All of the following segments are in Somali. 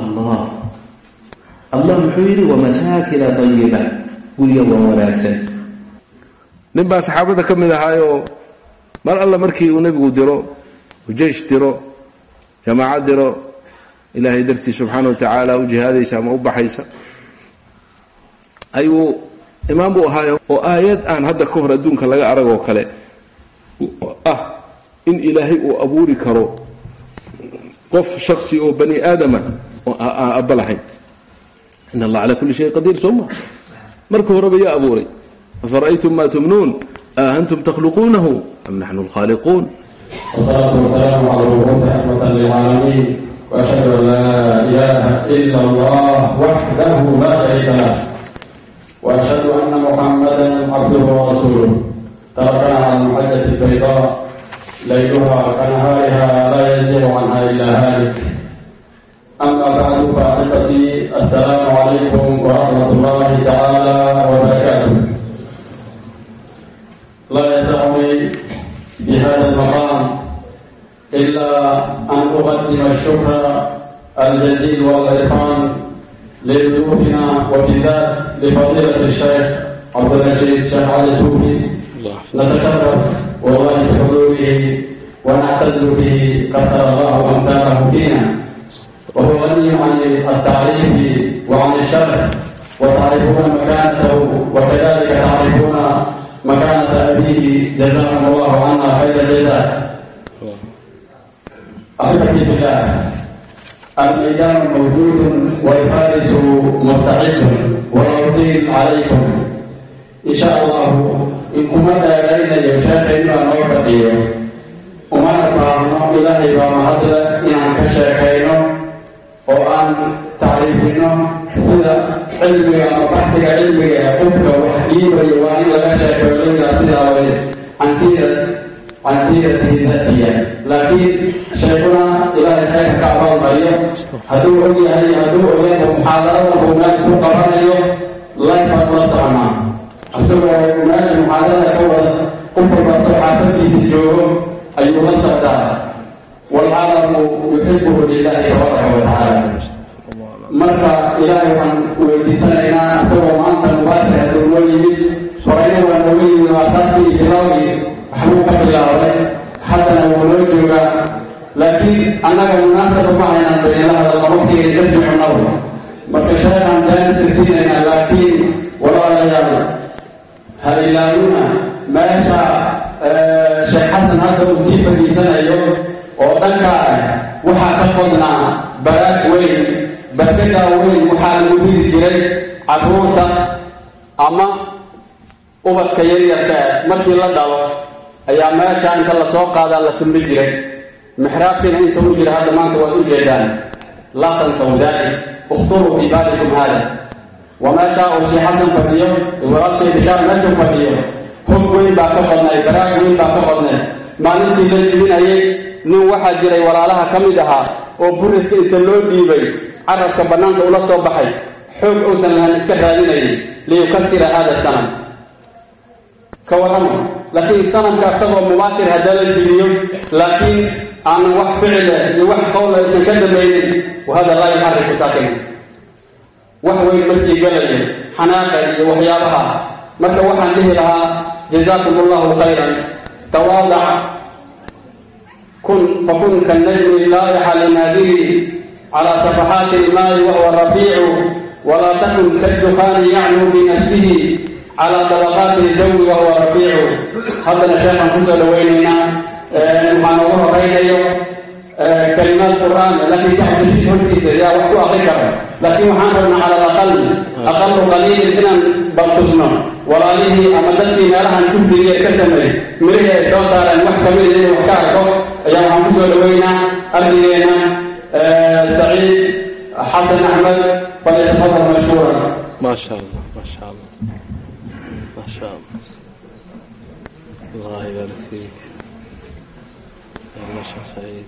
allah. Allah muxuu yidhi wamasaakina ayiba gurya waa wanaagsan. Nin baa saxaabada ka mid ahaayoo mar alla markii uu nebigu diro jeish diro jamaacad diro ilaahay dartii subxaana wa tacaala u jihaadaysa ama u baxaysa ayuu imaam buu ahaayo oo aayad aan hadda ka hor adduunka laga aragoo kale ah in ilaahay uu abuuri karo qof shaksi oo bani aadama aabba lahayn. In allah calaa kulli shayin qadiir soo maa marka horeba yaa abuuray. Afara'aytum ma tumnuun? Aantum takhluquunahu? Am naxnu lkhaaliquun? Wasalaatu wasalaamu cala wt raxmatan lilcaalamiin waashhadu an laa ilaaha ila allah waxdahu laa shariika lah. Waashhadu ana muxamadan cabduhu warasuuluh tarakana cala أما بعد فأحبتي السلام عليكم ورحمة الله تعالى وبركاته لا يسعني بهذا المقام إلا أن أقدم الشكر الجزيل والإرفان لضيوفنا وبالذات لفضيلة الشيخ عبد الرشيد الشيخ علي سوبي نتشرف والله بحضوره ونعتز به كثر الله أمثاله فينا وهو غني عن التعريف وعن الشرح وتعرفون مكانته وكذلك تعرفون مكانة أبيه جزاهم الله عنا خير الجزاء أحبتي بالله الميدان موجود والفارس مستعد ولا أطيل عليكم إن شاء الله إن كما دارين يشاهدون أن oo aan tacriifino sida cilmiga ama baxtiga cilmiga ee qofka wax dhiibayo waa in laga sheekeelayna sidaa way cansiira cansiratihi laakiin sheekuna ilaahay khayr ka abaalmayo. Hadduu og yahay hadduu ogeeno muxaadarada buu meel ku qabanayo. Laybaan la soconaa isagoo meesha muxaadarada ka wada qof walba soo xaafadiisa joogo ayuu la socdaa walcalamu yuxibuhu lilaahi tabaaraka watacaala marka ilaahay waxaan weydiisanaynaa isagoo maanta mubaashir hadduu noo yimid horeyna waa nooga yimid oo asaasii bilaawii waxbuu ka bilaabay haddana wuu noo joogaa laakiin annaga munaasaba ma haynaan bayla hadalna waqtigay ka soconnaba marka sheekhaan jaaniska siinaynaa laakiin walaalayaal ha ilaaduna meesha sheekh xasan hadda uu sii fadhiisanayo oo dhankaa ah waxaa ka qodnaa baraag weyn barkadaa weyn waxaa lagu ridi jiray carruurta ama ubadka yaryarka ah markii la dhalo ayaa meesha inta la soo qaadaa la tumbi jiray. Mixraabkiina inta u jira hadda maanta waad u jeedaan. Laa tansaw daalik ukhturuu fii baalikum haada. Waa meeshaa uu sheekh xasan fadhiyo walaalkay bishaar meeshuu fadhiyo hog weyn baa ka qodnay baraag weyn baa ka qodnay maalintii la jibinayay nin waxaa jiray walaalaha ka mid ahaa oo buriska inta loo dhiibay carabka bannaanka ula soo baxay xoog uusan lahan iska raadinayay liyukasira haada sanam. Ka warrama laakiin sanamka isagoo mubaashir haddaa la jibiyo laakiin aanan wax ficile iyo wax qowla aysan ka dambaynin wahada laa yuxariku saakina wax weyn ma sii galayo xanaaqa iyo waxyaabaha. Marka waxaan dhihi lahaa jazaakum allahu khayran tawaadac fakun kanajmi laa'ixa linaadiri calى safaxaati ilmaai wahuwa rafiicu walaa takun kadukhaani yacluu binafsihi calى dabaqaati iljawi wahuwa rafiicu haddana sheekhaan ku soo dhawaynaynaa waxaan uga horaynayo Eh, kalimaad qur'aan laakiin sheekh masiid hortiisa yaa wax ku aqri kara laakiin waxaan rabnaa cala alaqal aqalu qaliilin inaan bantusno walaalihii ama dadkii meelahan tuhdiliye ka sameey mirihi ay soo saareen wax ka mid a ah inuu wax ka arko ayaa waxaan ku soo dhaweynaa ardigeena eh, saciid xasan axmed falyatafadal mashkuura. Maasha allah maasha allah maasha allah allah yibaarik fiik maasha saciid.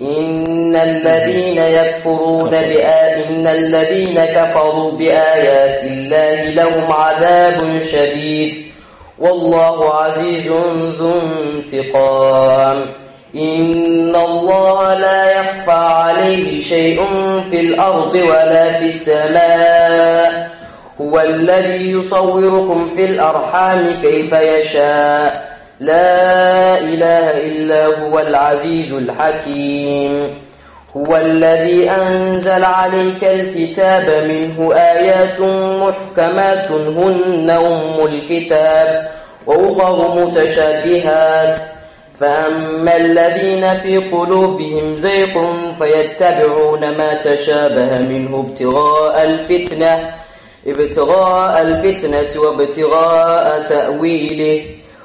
إن الذين يكفرون بآ... الذين كفروا بآيات الله لهم عذاب شديد والله عزيز ذو انتقام إن الله لا يخفى عليه شيء في الأرض ولا في السماء هو الذي يصوركم في الأرحام كيف يشاء لا إله إلا هو العزيز الحكيم هو الذي أنزل عليك الكتاب منه آيات محكمات هن أم الكتاب وأخر متشابهات فأما الذين في قلوبهم زيق فيتبعون ما تشابه منه ابتغاء الفتنة ابتغاء الفتنة وابتغاء تأويله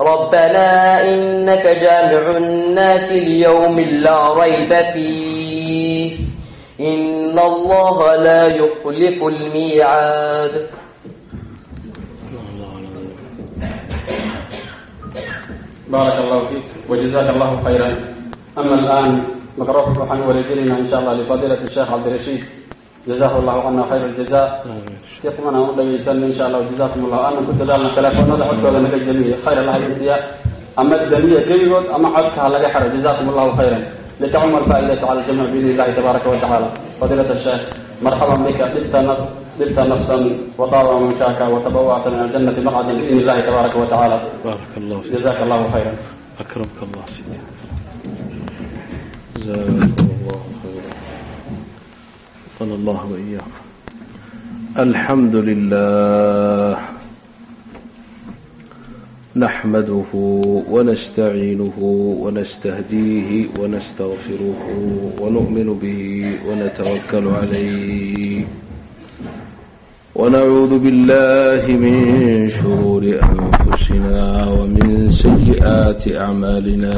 ربنا إنك جامع الناس ليوم لا ريب فيه إن الله لا يخلف الميعاد بارك الله فيك وجزاك الله خيرا أما الآن نقرأ فحن ولدينا إن شاء الله لفضيلة الشيخ عبد الرشيد jazahu allahu cana khayra aljaza si quman aan u dhagaysanno insha allah jazakum allah anan ku dadaalna teleefoonada codkooda naga jamiye khayra lahaysiiya ama damiya keligood ama codka ha laga xiro jazakum allahu khayran litacuma alfaa'idatu cala aljamic biidni illahi tabaaraka wa tacala fadiilat asheekh marxaban bika. Dhibta dhibta nafsan wadaaba man shaaka watabawacta min aljannati maqcadan biidni illahi tabaaraka wa tacala jazaka allahu khayran. Akramka allah وفقنا الله وإياكم الحمد لله نحمده ونستعينه ونستهديه ونستغفره ونؤمن به ونتوكل عليه ونعوذ بالله من شرور أنفسنا ومن سيئات أعمالنا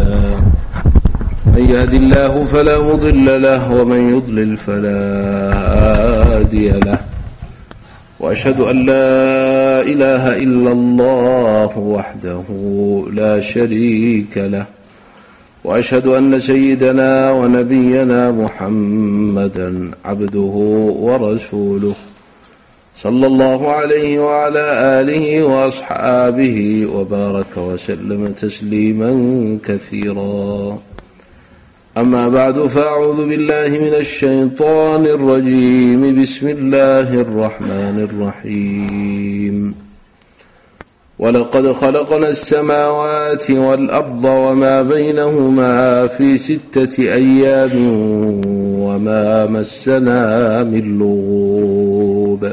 من يهد الله فلا مضل له ومن يضلل فلا هادي له وأشهد أن لا إله إلا الله وحده لا شريك له وأشهد أن سيدنا ونبينا محمدا عبده ورسوله صلى الله عليه وعلى آله وأصحابه وبارك وسلم تسليما كثيرا أما بعد فأعوذ بالله من الشيطان الرجيم بسم الله الرحمن الرحيم ولقد خلقنا السماوات والأرض وما بينهما في ستة أيام وما مسنا من لغوب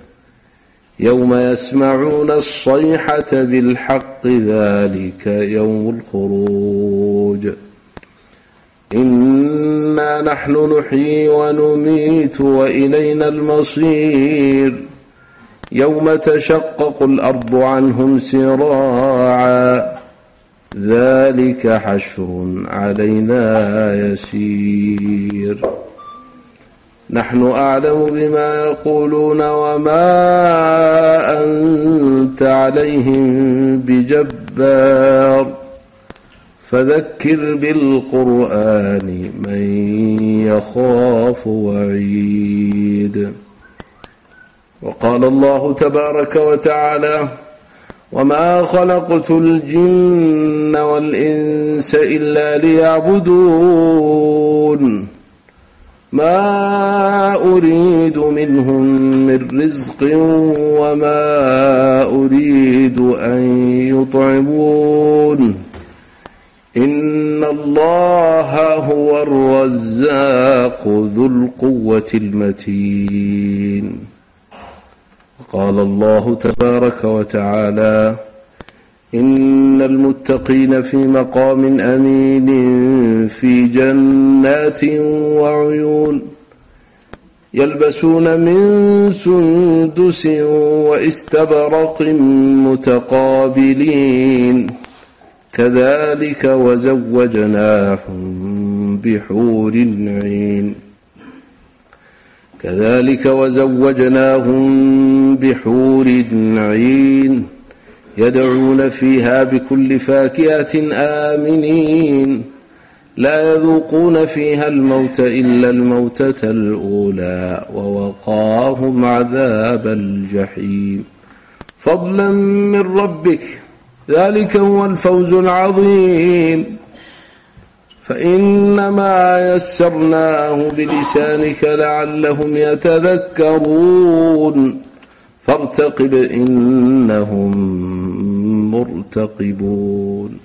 يوم يسمعون الصيحة بالحق ذلك يوم الخروج إنا نحن نحيي ونميت وإلينا المصير يوم تشقق الأرض عنهم سراعا ذلك حشر علينا يسير نحن أعلم بما يقولون وما أنت عليهم بجبار فذكر بالقرآن من يخاف وعيد وقال الله تبارك وتعالى وما خلقت الجن والإنس إلا ليعبدون ما أريد منهم من رزق وما أريد أن يطعمون إن الله هو الرزاق ذو القوة المتين قال الله تبارك وتعالى إن المتقين في مقام أمين في جنات وعيون يلبسون من سندس واستبرق متقابلين كذلك وزوجناهم بحور عين كذلك وزوجناهم بحور عين يدعون فيها بكل فاكهة آمنين لا يذوقون فيها الموت إلا الموتة الأولى ووقاهم عذاب الجحيم فضلا من ربك ذلك هو الفوز العظيم فإنما يسرناه بلسانك لعلهم fartaqib inahum murtaqibuun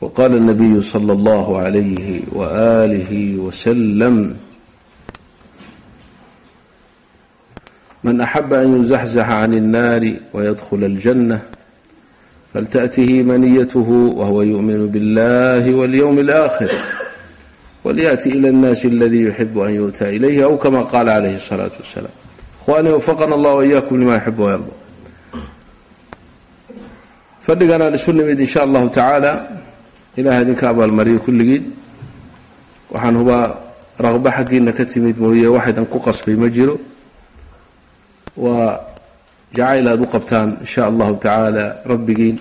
waqaala nabiyu sala allahu alayhi waaalihi wasalam man axaba an yuzaxzaxa can اnnaari wayadkhula اljanna faltaأtihi maniyatuhu wahuwa yu'minu biاllahi walyowmi اlآkhir walyأti ila اnnaasi aladi yuxibu an yu'ta ilayhi aw kama qaala calayhi الsalaaةu wasalaam wani wafaqana allah wiyaakum lima yuxib wayarda fadhigan aan isu nimid insha allahu tacaala ilaah idinka abaalmariyo kulligiin waxaan hubaa raqbo xaggiina ka timid mooye waxaydan ku qasbay ma jiro. Waa jacayl aada u qabtaan insha allahu tacaala rabbigiin.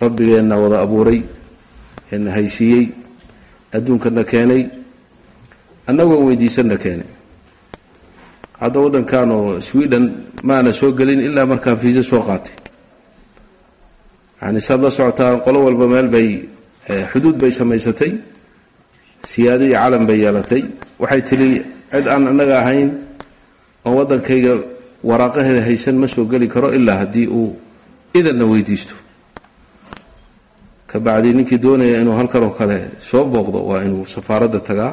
Rabbigeenna wada abuuray eena haysiiyey adduunkana keenay annagoon weydiisanna keenay hadda waddankan oo sweden maana soo gelin ilaa markaan fiisa soo qaatay. Yani saad la socotaan qolo walba meel bay xuduud bay samaysatay siyaado iyo calan bay yeelatay. Waxay tiri cid aan annaga ahayn oo waddankayga waraaqaheeda haysan ma soo geli karo ilaa haddii uu idanna weydiisto. Ka bacdi ninkii doonaya inuu halkan oo kale soo booqdo waa inuu safaaradda tagaa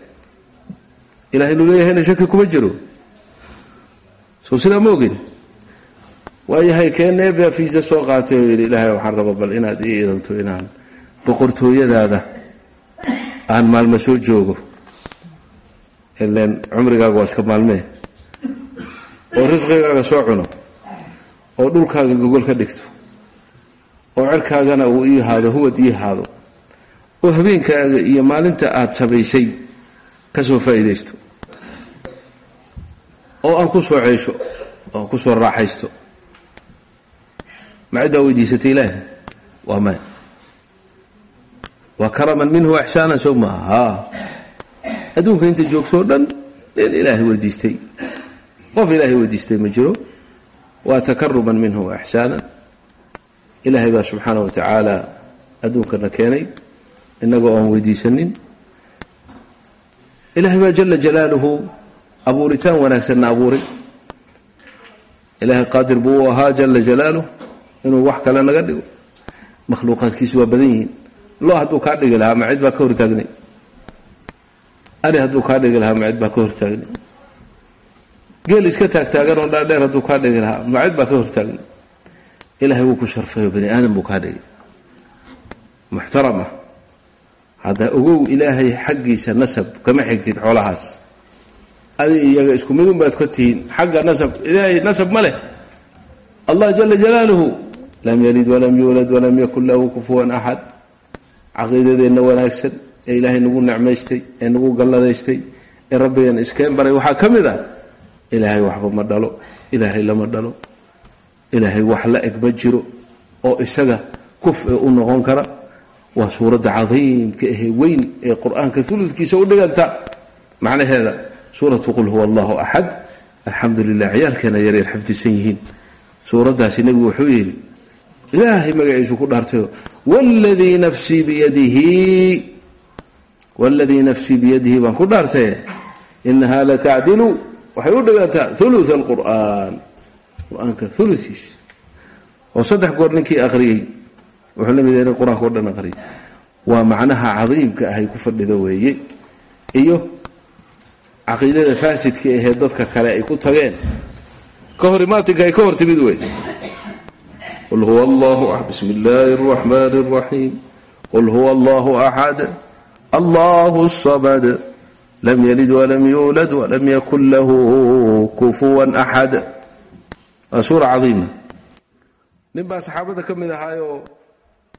ilah inuu leeyahayna shaki kuma jiro. Soo sidaa ma ogin? Waayahay keeneebaa fiisa soo qaatay oo yidhi ilaahay waxaan raba bal inaad ii idanto inaan boqortooyadaada aan maalmo soo joogo. Ilen cumrigaaga waa iska maalmee oo risqigaaga soo cuno. Oo dhulkaaga gogol ka dhigto. Oo cerkaagana uu ii haado huwad ii haado. Oo habeenkaaga iyo maalinta aad samaysay ka soo faa'iidaysto. Oo aan ku soo ceesho oo aan ku soo raaxaysto. Ma ciddaa weydiisatay ilaahi waa maya waa karaman minhu ixsaanan sow maaha haa adduunka inta joogsoo dhan nin ilaahay weydiistay. Qof ilaahay weydiistay ma jiro. Waa takaruman minhu wa ilaahay baa subxaana wa tacaala adduunkana keenay. Innagoo aan weydiisanin ilaahay baa jala jalaaluhu abuuritaan wanaagsanna abuuray ilaahay qaadir buu u ahaa jala jalaaluh inuu wax kale naga dhigo makhluuqaadkiisu waa badan yihiin lo hadduu kaa dhigi lahaa ma cid baa ka hortaagnay ari hadduu kaa dhigi lahaa ma cid baa ka hortaagnay geel iska taagtaagan oo dhaadheer hadduu kaa dhigi lahaa ma cid baa ka hortaagnay ilaahay wuu ku sharfayo bani aadam buu kaa dhigay muxtarama hadda ogow ilaahay xaggiisa nasab kama xigtid xoolahaas. Adi iyaga isku midun baad ka tihiin xagga nasab ilaahay nasab ma leh. Allah jala jalaaluhu lam yalid walam yuulad walam yakun lahu kufuwan axad caqiidadeenna wanaagsan ee ilaahay nagu necmaystay ee nagu galladaystay ee rabbigan iskeen baray. Waxaa ka mid ah ilaahay waxba ma dhalo ilaahay lama dhalo. Ilaahay wax la eg ma jiro oo isaga kuf ee u noqon kara waa suuradda cadiimka ahee weyn ee qur'aanka uludkiisa u dhiganta. Macnaheeda suuratu qul huwa allahu axad alxamdu lilah ciyaalkeena yaryar xafdisan yihiin. Suuraddaasi nebigu wuxuu yidhi ilaahay magaciisu ku dhaartayo wladii nafsii biyadihi wladii nafsii biyadihi baan ku dhaartaye inaha latacdilu waxay u dhigantaa ulu alqur'aan qur'aanka ulukiisa oo saddex goor ninkii akhriyey wuxuu la mid yahay nin qur'aanka o dhan akhriyay waa macnaha cadiimka ahay ku fadhido weeye iyo caqiidada faasidka ahee dadka kale ay ku tageen. Ka hor imaatinka ay ka hor timid wey qul huwa allahu bismi illaahi اraxmaan اraxiim qul huwa allahu axad allahu samad. Lam yalid walam yuulad walam yakun lahu kufuwan axad waa suura cadiima. Nin baa saxaabada ka mid ahaayoo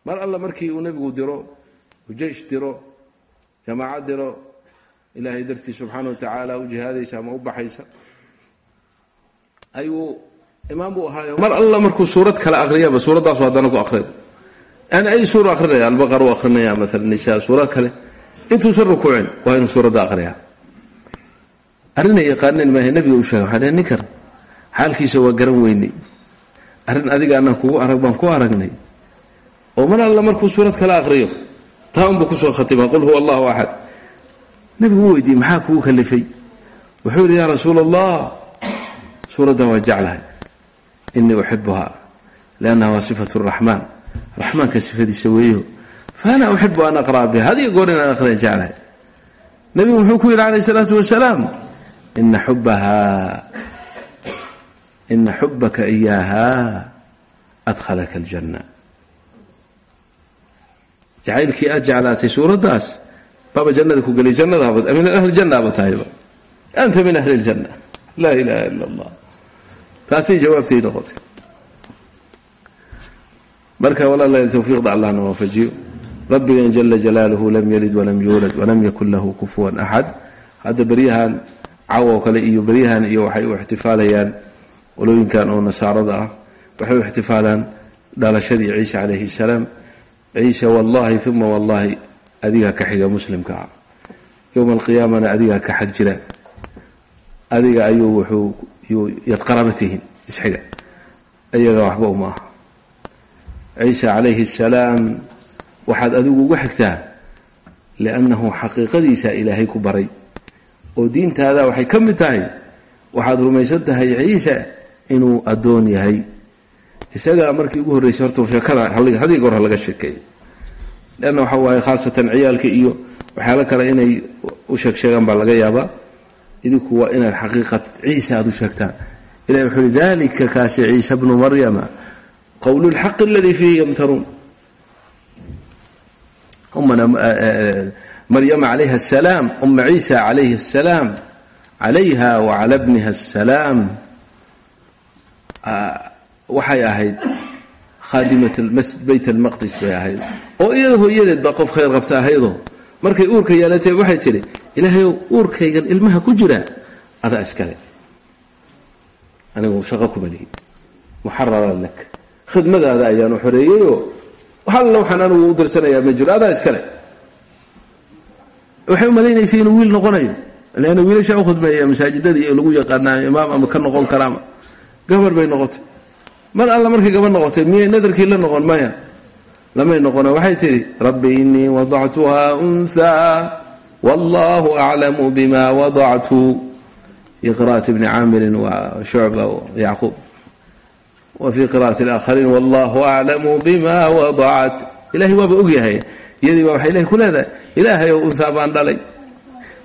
mar alla markii uu nebigu diro uu jeish diro jamaacad diro ilaahay dartii subxaana wa tacaala u jihaadaysa ama u baxaysa ayuu imaam buu ahaayo mar alla markuu suurad kale aqriyaba suuraddaasu haddana ku aqrida ana ay suura aqrinaya albaqar u aqrinaya maala nisha suurad kale. Intuusan rukuucin waa inuu suuradda aqriyaa arrinay yaqaaneen maahe nebiga u sheegay waxaa ninkan xaalkiisa waa garan weynay arrin adiga kugu arag baan ku aragnay oo mar alla markuu suurad kale aqriyo taa unbuu ku soo khatima qul huwa allahu axad nebigu u weydiiyey maxaa kugu kalifay wuxuu yidhi yaa rasuula allah suuraddan waa jeclahay. Inii uxibuha liannaha waa sifatu raxmaan raxmaanka sifadiisa weeyo. Fa uxibu an aqra'a biha hadiyo goor inaan aqriya jeclahay. Nebigu muxuu ku yidhi calayh isalaatu wasalaam ina xubaha ina xubaka iyaaha adkhalaka aljanna jacaylkii aad jeclaatay suuraddaas baaba jannada ku gelay jannadaaba min ahli jannaaba tahayba anta min ahli ljanna laa ilaha ila allah taasay jawaabtay noqotay. Marka walaalayaal tawfiiqda allahna waafajiyo. Rabbigan jala jalaaluhu lam yalid walam yuulad walam yakun lahu kufuwan axad hadda beryahan cawo kale iyo beryahan iyo waxay u ixtifaalayaan qolooyinkan oo nasaarada ah waxay u ixtifaalaan dhalashadii ciise calayhi salaam ciise wallahi uma wallahi adigaa ka xiga muslimka. Ah yowma alqiyaamana adigaa ka xag jira. Adiga ayuu wuxuu yaad tihiin isxiga iyaga waxba uma aha. Ciise calayhi asalaam waxaad adigu uga xigtaa liannahu xaqiiqadiisaa ilaahay ku baray. Oo diintaada waxay ka mid tahay waxaad rumaysan tahay ciise inuu addoon yahay isagaa markii ugu horreysay horta sheekada hadiga hor laga sheekeeyo. Leanna waxa waaye khaasatan ciyaalka iyo waxyaalo kale inay u sheeg baa laga yaabaa. Idinku waa inaad xaqiiqat ciise aada u sheegtaan. Ilahi wuxuu uhi dalika kaasi ciise bnu maryama qowlu lxaqi aladii fiihi yamtaruun. Umana maryama calayha asalaam uma ciisa calayhi asalaam calayha wacala bniha asalaam waxay ahayd khaadimat bayt almaqdis bay ahayd. Oo iyada hooyadeed baa qof khayr qabta ahaydoo markay uurka yeelatee waxay tidhi ilaahayow uurkaygan ilmaha ku jira. Adaa iskale anigu shaqo kuma lihi. Muxararan lak. Khidmadaada ayaanu xoreeyeyoo halla waxaan anigu u dirsanayaa ma jiro adaa iskale waxay u inuu wiil noqonayo. Leanna wiilashaa u khidmeeya masaajidada iyo lagu yaqaanaayo imaam ama ka noqon karaama. Gabar bay noqotay mar alla markay gaba noqotay miyay nadarkii la noqon? Maya. Lamay noqona. Waxay tidhi rabbi inii wadactuha unhaa wallahu aclamu bima wadactu. Fi qira'ati bni caamirin wa shucba yacquub. Wa fii qira'ati wallahu aclamu bima wadacat ilahay waaba ogyahay iyadii baa waxay ilahay ku leedahay ilaahay ow unhaa baan dhalay.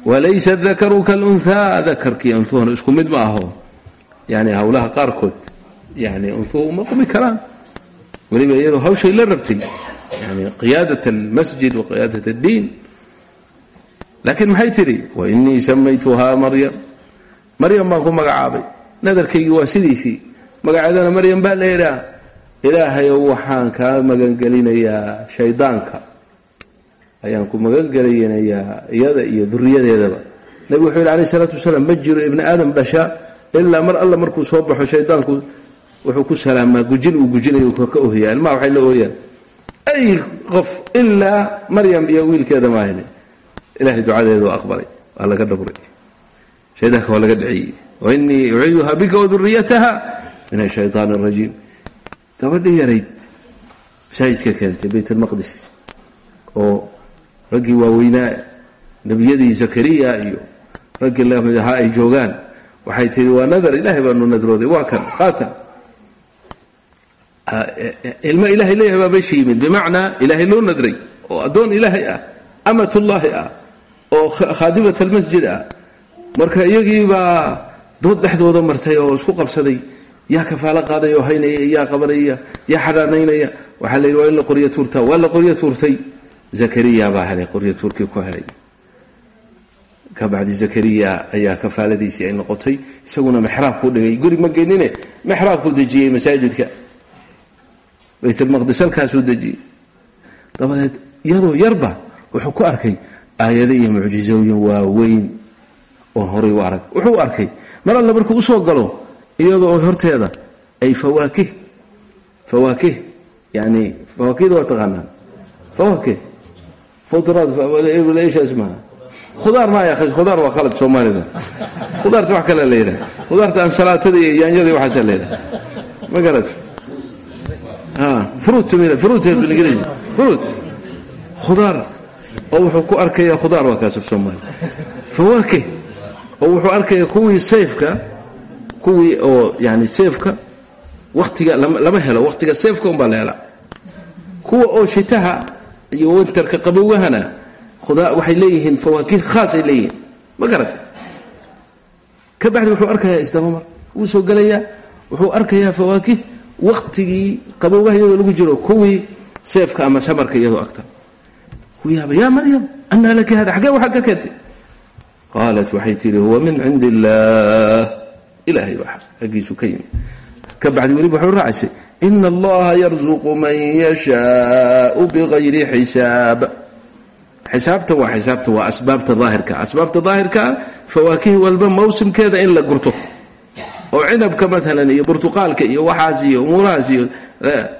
Walaysa dakaru kalunhaa dakarkii unhuhuna isku mid ma aho. Yani howlaha qaarkood yani unhuhu ma qumi karaan weliba iyadoo hawshay la rabtay yani qiyaadat almasjid wa qiyaadat addiin laakiin maxay tidhi wainii samaytuhaa maryam maryam baan ku magacaabay nadarkaygii waa sidiisii magaceedana maryam baa la yidhaha ilaahayow waxaan kaa magangelinayaa shaydaanka ayaan ku magangelinayaa iyada iyo duriyadeedaba nabigu wuxuu yidhi alayh isalaatu wasalaam ma jiro ibni aadam dhasha ilaa mar alla markuu soo baxo shaydaanku wuxuu ku salaamaa gujin? Uu gujinayo ka ohyaa ilmaha waxay la ooyaan? Ay qof ilaa maryam iyo wiilkeeda maahne ilahay ducadeedu aqbalay waa laga dhowray shaydaanka waa laga dhiciyey. Wainii uciiduha bika waduriyataha min ashaytaan arajiim gabadhii yarayd masaajidka keentay bayt almaqdis oo raggii waaweynaa nebiyadii zakariya iyo raggii la mid ahaa ay joogaan waxay tihi waa nadar ilahay baanu nadrooday waa kan qaata ilmo ilahay leeyahay baa meesha yimid. Bimacnaa ilaahay loo nadray oo addoon ilaahay ah amatullaahi ah oo khaadimat almasjid ah. Marka iyagii baa dood dhexdooda martay oo isku qabsaday. Yaa kafaalo qaaday oo haynaya yaa qabanaya yaa xanaanaynaya waxaa la yidhi waa in la qoryo tuurtaa waa la qoryo tuurtay. Zakariya baa helay qoryo tuurkii ku helay. Kabacdi zakariya ayaa kafaaladiisii ay noqotay. Isaguna mexraabkuu dhigay. Guri ma geenine mexraabkuu dejiyey masaajidka baytlmaqdis halkaasuu dejiyey dabadeed iyadoo yarba wuxuu ku arkay aayado iyo mucjizooyin waaweyn oon horay u arag. Wuxuu arkay mar alle markuu u soo galo iyadoo horteeda ay fawaakih fawaakih yani fawaakihda waa taqaanaan. Fawaakih furaadlaishaas maaha khudaar ma ya khudaar waa khalad soomaalida. Khudaarta wax kale la yidhaha. Khudaarta ansalaatada iyo yaanyada waxaasa la yidhaha. Ma garata khudaar. Oo wuxuu ku arkaya khudaar waa kaas af soomaali. Fawaakih oo wuxuu arkaya kuwii sayfka kuwii oo yani seefka waktiga lama helo waktiga seefka unbaa la helaa. Kuwa oo shitaha iyo winterka qabowgahana waxay leeyihiin fawaakih khaas ay leeyihiin. Ma garata ka bacdi wuxuu arkayaa isdabamar wuu soo gelayaa wuxuu arkayaa fawaakih waktigii qabowgaha iyadoo lagu jiro kuwii seefka ama samarka iyadoo agta. Wuu yaaba yaa maryam anaa laki hada xaggee waxaa ka keentay? Qaalat waxay tihi huwa min cindi illaah ilaahay baa xaggiisu ka yimi ka bacdi weliba waxay raacaysay ina allaha yarzuqu man yashaau bigayri xisaab. Xisaabta waa xisaabta waa asbaabta daahirka. Asbaabta daahirkaa fawaakih walba mawsimkeeda in la gurto oo cinabka maalan iyo burtuqaalka iyo waxaas iyo umuurahaas iyo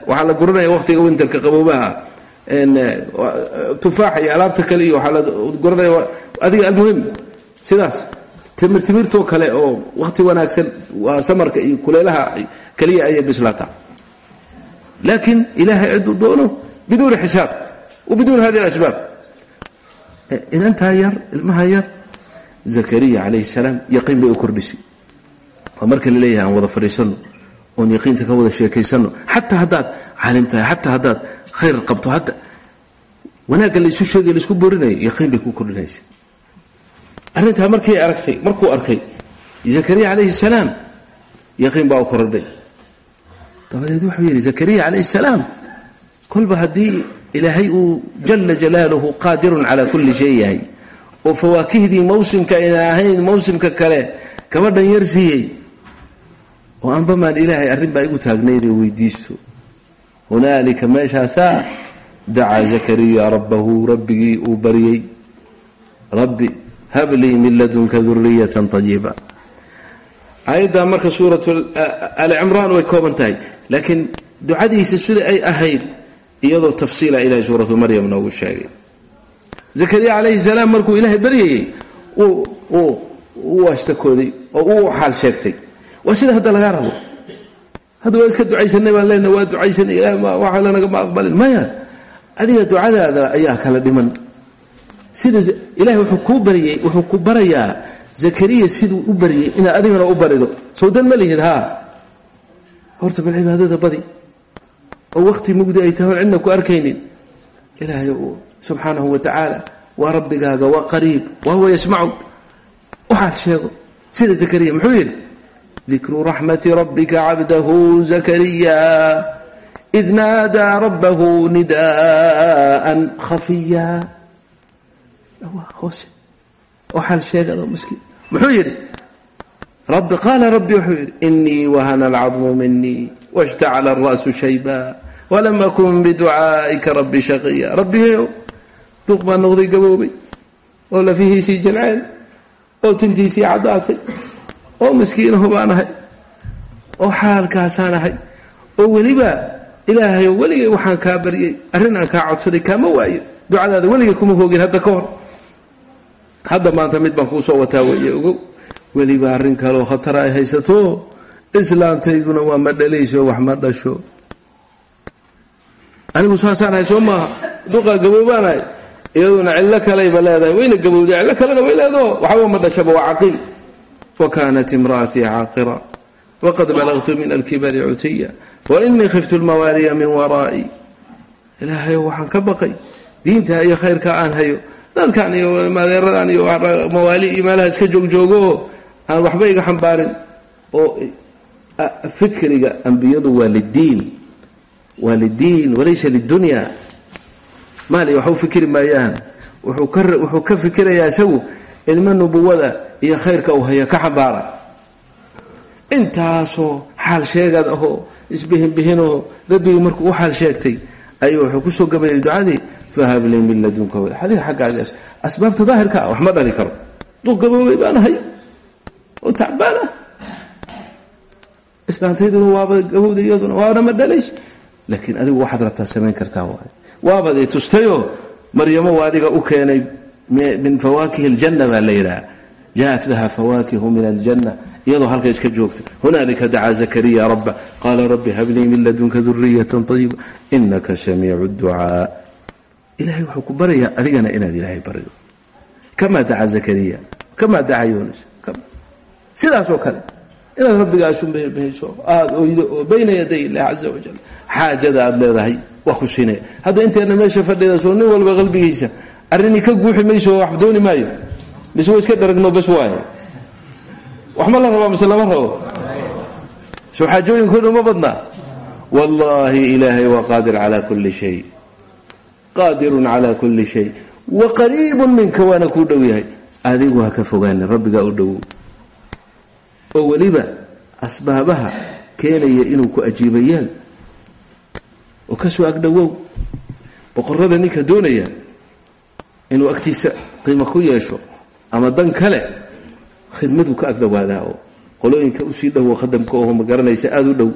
waxaa la guranaya waqtiga winterka qaboobaha. Tufaaxa iyo alaabta kale iyo waxaa la guranaya adiga almuhim sidaas. Timir kale oo waqti wanaagsan waa samarka iyo kuleelaha keliya ayay bislaataa. Laakiin ilaahay ciduu doono biduuni xisaab wabiduuni hadi alasbaab. Inantaa yar ilmaha yar zakariya calayhi salaam yaqiin bay u kordhisay waa marka la leeyahay aan wada fadhiisanno oon yaqiinta ka wada sheekaysanno xataa haddaad caalim tahay xataa haddaad khayr qabto hadda wanaagga laysu sheegay la isku boorinayo yaqiin bay ku kordhinaysa. Arrintaa markay aragtay markuu arkay zakariya calayhi salaam yaqiin baa u korodhay dabadeed wuxuu yidhi zakariya calayhi salaam kolba haddii ilaahay uu jala jalaaluhu qaadirun calaa kulli shay yahay oo fawaakihdii mawsimka ayna ahayn mawsimka kale gabadhan yar siiyey oo anbamaan ilaahay arrin baa igu taagnaydee weydiiso hunaalika meeshaasaa? Dacaa zakariya rabbahu rabbigii uu baryey rabbi hablii min ladunka duriyatan ayiba aayaddaa marka suuratu ali cimraan way kooban tahay laakiin ducadiisa sida ay ahayd iyadoo tafsiila ilahay suuratu maryam noogu sheegay. Zakariya calayhi salaam markuu ilaahay baryayey uu ashtakooday oo uu xaal sheegtay waa sida hadda lagaa rabo. Hadda waa iska ducaysanay baan leenahay waa ducaysanay waxa lanagama aqbalin. Maya adiga ducadaada ayaa kala dhiman. Sida ilahay wuxuu kuu baryay wuxuu ku barayaa zakariya siduu u baryay inaad adigana u barido. Soo ma lihid haa. Horta bal cibaadada badi. Oo waqti mugdi ay tahay on cidna ku arkaynin. Ilaahay subxaanahu wa tacaala waa rabbigaaga waa qariib wa huwa yasmacuk waxaad sheego sida zakariya muxuu yidhi dikru raxmati rabbika cabdahu zakariya id naadaa rabbahu nidaan khafiya muxuu yidhi qaala rabbi wuxuu yidhi inii wahana alcadmu minii washtacala alra'su shayba walam akun biducaa'ika rabbi shaqiya rabbigayow duuq baa noqday gaboobay oo lafihiisii jalceen oo tintiisii caddaatay oo miskiinahu baan ahay oo xaalkaasaan ahay oo weliba ilaahayo weligay waxaan kaa baryay arrin aan kaa codsaday kaama waayo ducadaada weligay kuma hoogin hadda ka hor. Hadda maanta mid baan kuu soo wataa weeye ogow weliba arrin kaleo khatara ay haysato islaantayduna waa ma dhalayso wax ma dhasho. Anigu saasaan ahay soo maaha duqaa gaboobaan ahay iyaduna cillo kalayba leedahay wayna gabowday cillo kalena way leedaho waxba ma dhashaba waa caqiim kaanat imra'atii caaqira waqad balagtu min alkibari cutiya wainii khiftu lmawaaliya min waraa'i ilaahayo waxaan ka baqay diinta iyo khayrka aan hayo dadkan iyo madeeradan iyo mawaali iyo meelaha iska joogjoogo aan waxba iga xambaarin oo fikriga ambiyadu waa lidiin waa lidiin walaysa lidunya maali wax u fikri maayaan wuxuu ka fikirayaa isagu ilmo nubuwada iyo khayrka uu haya ka xambaara intaasoo xaal sheegad ahoo isbihinbihinoo rabbigii markuu u xaal sheegtay ayuu wuxuu ku soo gabayay ducadii fahab lii min ladunka wal adiga xaggaagaas asbaabta daahirka ah wax dhali karo. Duuq gaboobay baan ahay. Oo tacbaan ah. Islaantayduna waaba gabowda iyaduna waana ma dhalays laakiin adigu waxaad rabtaa samayn kartaa waay. Waabad i tustayoo maryamo waa adiga u keenay min fawaakihi aljanna baa la yidhaha. Jaءat laha fawaakihu min aljanna. Iyadoo halka iska joogta hunaalika dacaa zakariya rabba qaala rabbi hablii min ladunka duriyatan طayiba inaka samiicu ducaa. Ilahay wuxuu ku barayaa adigana inaad ilaahay barido. Kamaa dacaa zakariya? Kamaa dacaa yunis sidaasoo kale. Inaad rabbigaasu behayso aada oydo oo bayna yaday illahi caza wajal xaajada aada leedahay waa ku siinaya hadda inteena meesha fadhidaasoo nin walba qalbigiisa arrinii ka guuxi mayso wax dooni maayo. Mise wa iska dharagno bas waaye. Wax la rabaa mise lama rabo? Soo xaajooyinkooda uma badnaa? Wallaahi ilaahay waa qaadir calaa kulli shay. Qaadirun calaa kulli shay. Wa qariibun minka waana kuu dhow yahay. Adigu ha ka fogaanin rabbigaa u dhowow oo weliba asbaabaha keenaya inuu ku ajiibayaan. Oo ka soo agdhowow. Boqorada ninka doonaya inuu agtiisa qiimo ku yeesho ama dan kale khidmaduu ka agdhowaadaa oo qolooyinka u sii dhowo khadamka oho ma garanaysa aada u dhow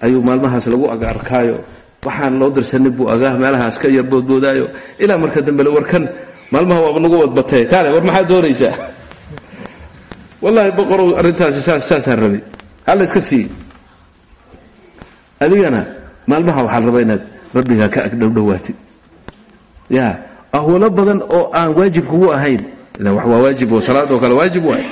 ayuu maalmahaas lagu aga arkaayo waxaan loo dirsanin buu agaa meelahaas ka yar boodboodaayo. Ilaa marka dambele warkan maalmaha waaba nagu wadbatee. Kaale war maxaad doonaysaa? Wallaahi boqorow arrintaasi saas saasaan rabay hala iska siiy adigana maalmaha waxaa la inaad rabbigaa ka agdhowdhowaatid. Ya ahwalo badan oo aan waajib kugu ahayn. Waa waajib oo salaadoo kale waajib waay.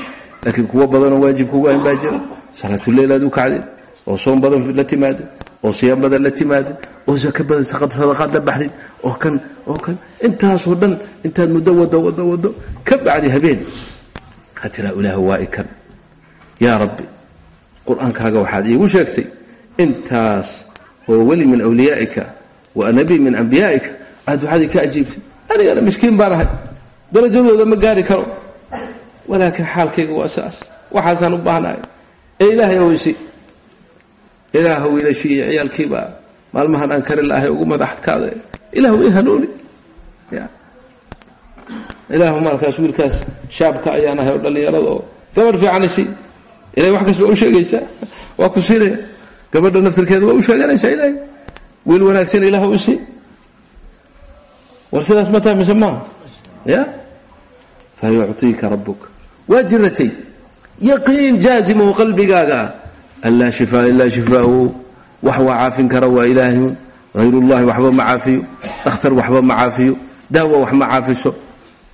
Laakiin kuwo badanoo waajib kugu ahayn baa jira. Salaatuleyl aad u kacdeen oo soom badan la timaadeen oo siyaam badan la timaadeen oo zaka badan sadaqaad la baxdid oo kan oo kan. Intaasoo dhan intaad muddo wado wado wado ka bacdi habeen. Ha tiraa ilaah waa ikan yaa rabbi qur'aankaaga waxaad iigu sheegtay intaas oo weli min awliyaa'ika wa nabi min ambiyaa'ika aad ducadii ka ajiibtay anigana miskiin baan ahay. Darajadooda ma gaari karo. Walaakiin xaalkayga waa saas. Waxaasaan u baahnahay. Ee ilaahay oweysi ilaahu wiilashii iyo ciyaalkiibaa maalmahan aan kari laahay ugu madaxkaada ilaahu i hanuuni. Ilaahu maalkaas wiilkaas shaabka ayaan ahay oo dhallinyarada oo gabadh fiican isi. Ilahay wax kasta waa u sheegaysaa waa ku siinaya gabadha naftirkeeda waa u sheeganaysaa ilaahay. Wiil wanaagsan ilaahu isi war sidaas ma tahay mise maaha ya fayucطiika rabuka waa jiratay yaqiin jaazimahu qalbigaaga ah shifaa ilaa shifaahu wax waa caafin kara waa ilaahun hayrullahi waxba ma caafiyo dhakhtar waxba ma caafiyo daawa wax ma caafiso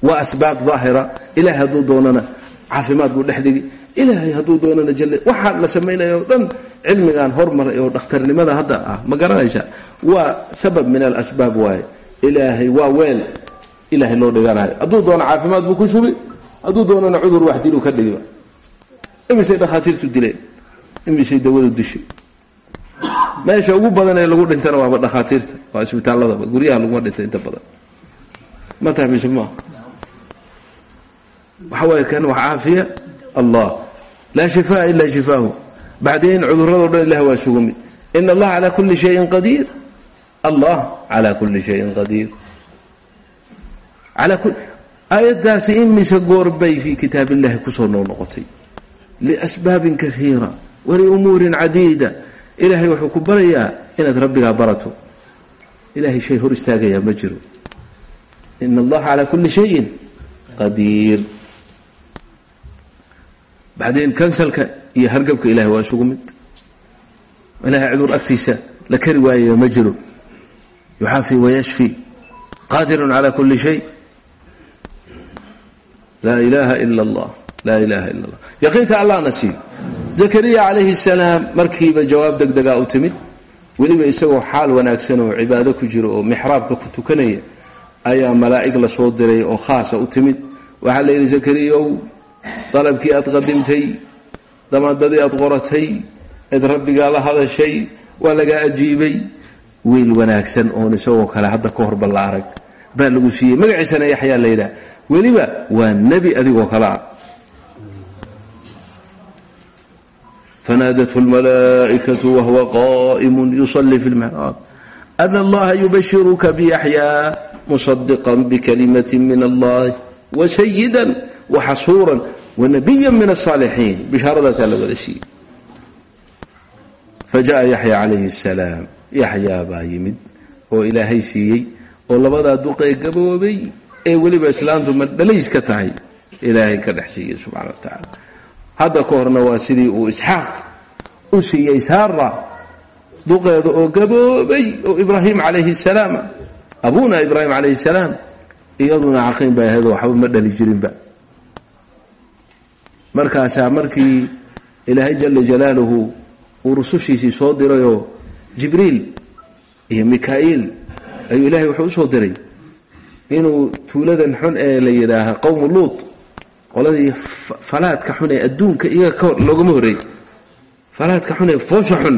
waa asbaab daahira ilahay hadduu doonana caafimaad buu dhex dhigi ilaahay hadduu doonana jale waxaa la samaynayo o dhan cilmigan hormaray oo dhakhtarnimada hadda ah ma garanaysaa waa sabab min alasbaab waaye ilaahay waa weel ilaahay loo dhiganayo. Hadduu doono caafimaad buu ku shubi hadduu doonana cudur wax diluu ka dhigiba. Imisay dhakhaatiirtu dileen imisay dawadu dishay meesha ugu badan ee lagu dhintana waaba dhakhaatiirta waa isbitaaladaba guryaha laguma dhinta inta badan. Ma tahay mise maaha waxa waaye kan wax caafiya allah. Laa shifaa ila shifaahu. Bacdayn cudurradoo dhan ilah waa isugu mid allaha calaa kulli shayin qadiir allah calaa kulli shayin qadiir aayaddaasi imise goorbay fii kitaab illahi ku soo noo noqotay liasbaabin kaiira waliumuurin cadiida ilaahay wuxuu ku barayaa inaad rabbigaa barato ilahay shay hor istaagayaa ma jiro ina allaha calaa kulli shayin qadiir bacdeen kansalka iyo hargabka ilahay waa isugu mid ilahay cudur agtiisa la kari waayaya ma jiro yuxaafi wayashfi qaadirun calaa kulli shay laa ilaaha ila allah laa ilaaha ila allah yaqiinta allahna siiyo zakariya calayhi salaam markiiba jawaab deg degaa u timid weliba isagoo xaal wanaagsan oo cibaado ku jiro oo mixraabka ku tukanaya ayaa malaa'ig la soo diray oo khaasa u timid waxaa la yidhi zakariyow dalabkii aad qadimtay damaadadii aad qoratay eed rabbigaa la hadashay waa lagaa ajiibay wiil wanaagsan oon isagoo kale hadda ka horba la arag baa lagu siiyey magaciisana yaxyaa la yidhaha weliba waa nebi adigoo kale ah fanaadathu lmalaa'ikatu wahuwa qa'imun yusalli fi lmixraab ana allaha yubashiruka biyaxyaa musadiqan bikalimati min allah wasayidan waxasuuran wanabiya min asaalixiin bishaaradaasa la wada siiyey fajaءa yaxya calayhi الsalaam yaxyaa baa yimid oo ilaahay siiyey oo labadaa duq ee gaboobay ee weliba islaantu ma dhalayska tahay ilaahay ka dhex siiyey subxaana wa tacaala. Hadda ka horna waa sidii uu isxaaq u siiyey saara duqeeda oo gaboobay oo ibraahim calayhi salaam abuuna ibraahim calayhi salaam iyaduna caqiin bay ahaydoo waxba ma dhali jirinba. Markaasaa markii ilaahay jala jalaaluhu uu rusushiisii soo dirayoo jibriil iyo mikaa'iil ayuu ilaahay wuxuu u soo diray inuu tuuladan xun ee la yidhaaha qowmu luut qoladii falaadka xun ee adduunka iyaga loogama horreey falaadka xun ee foosha xun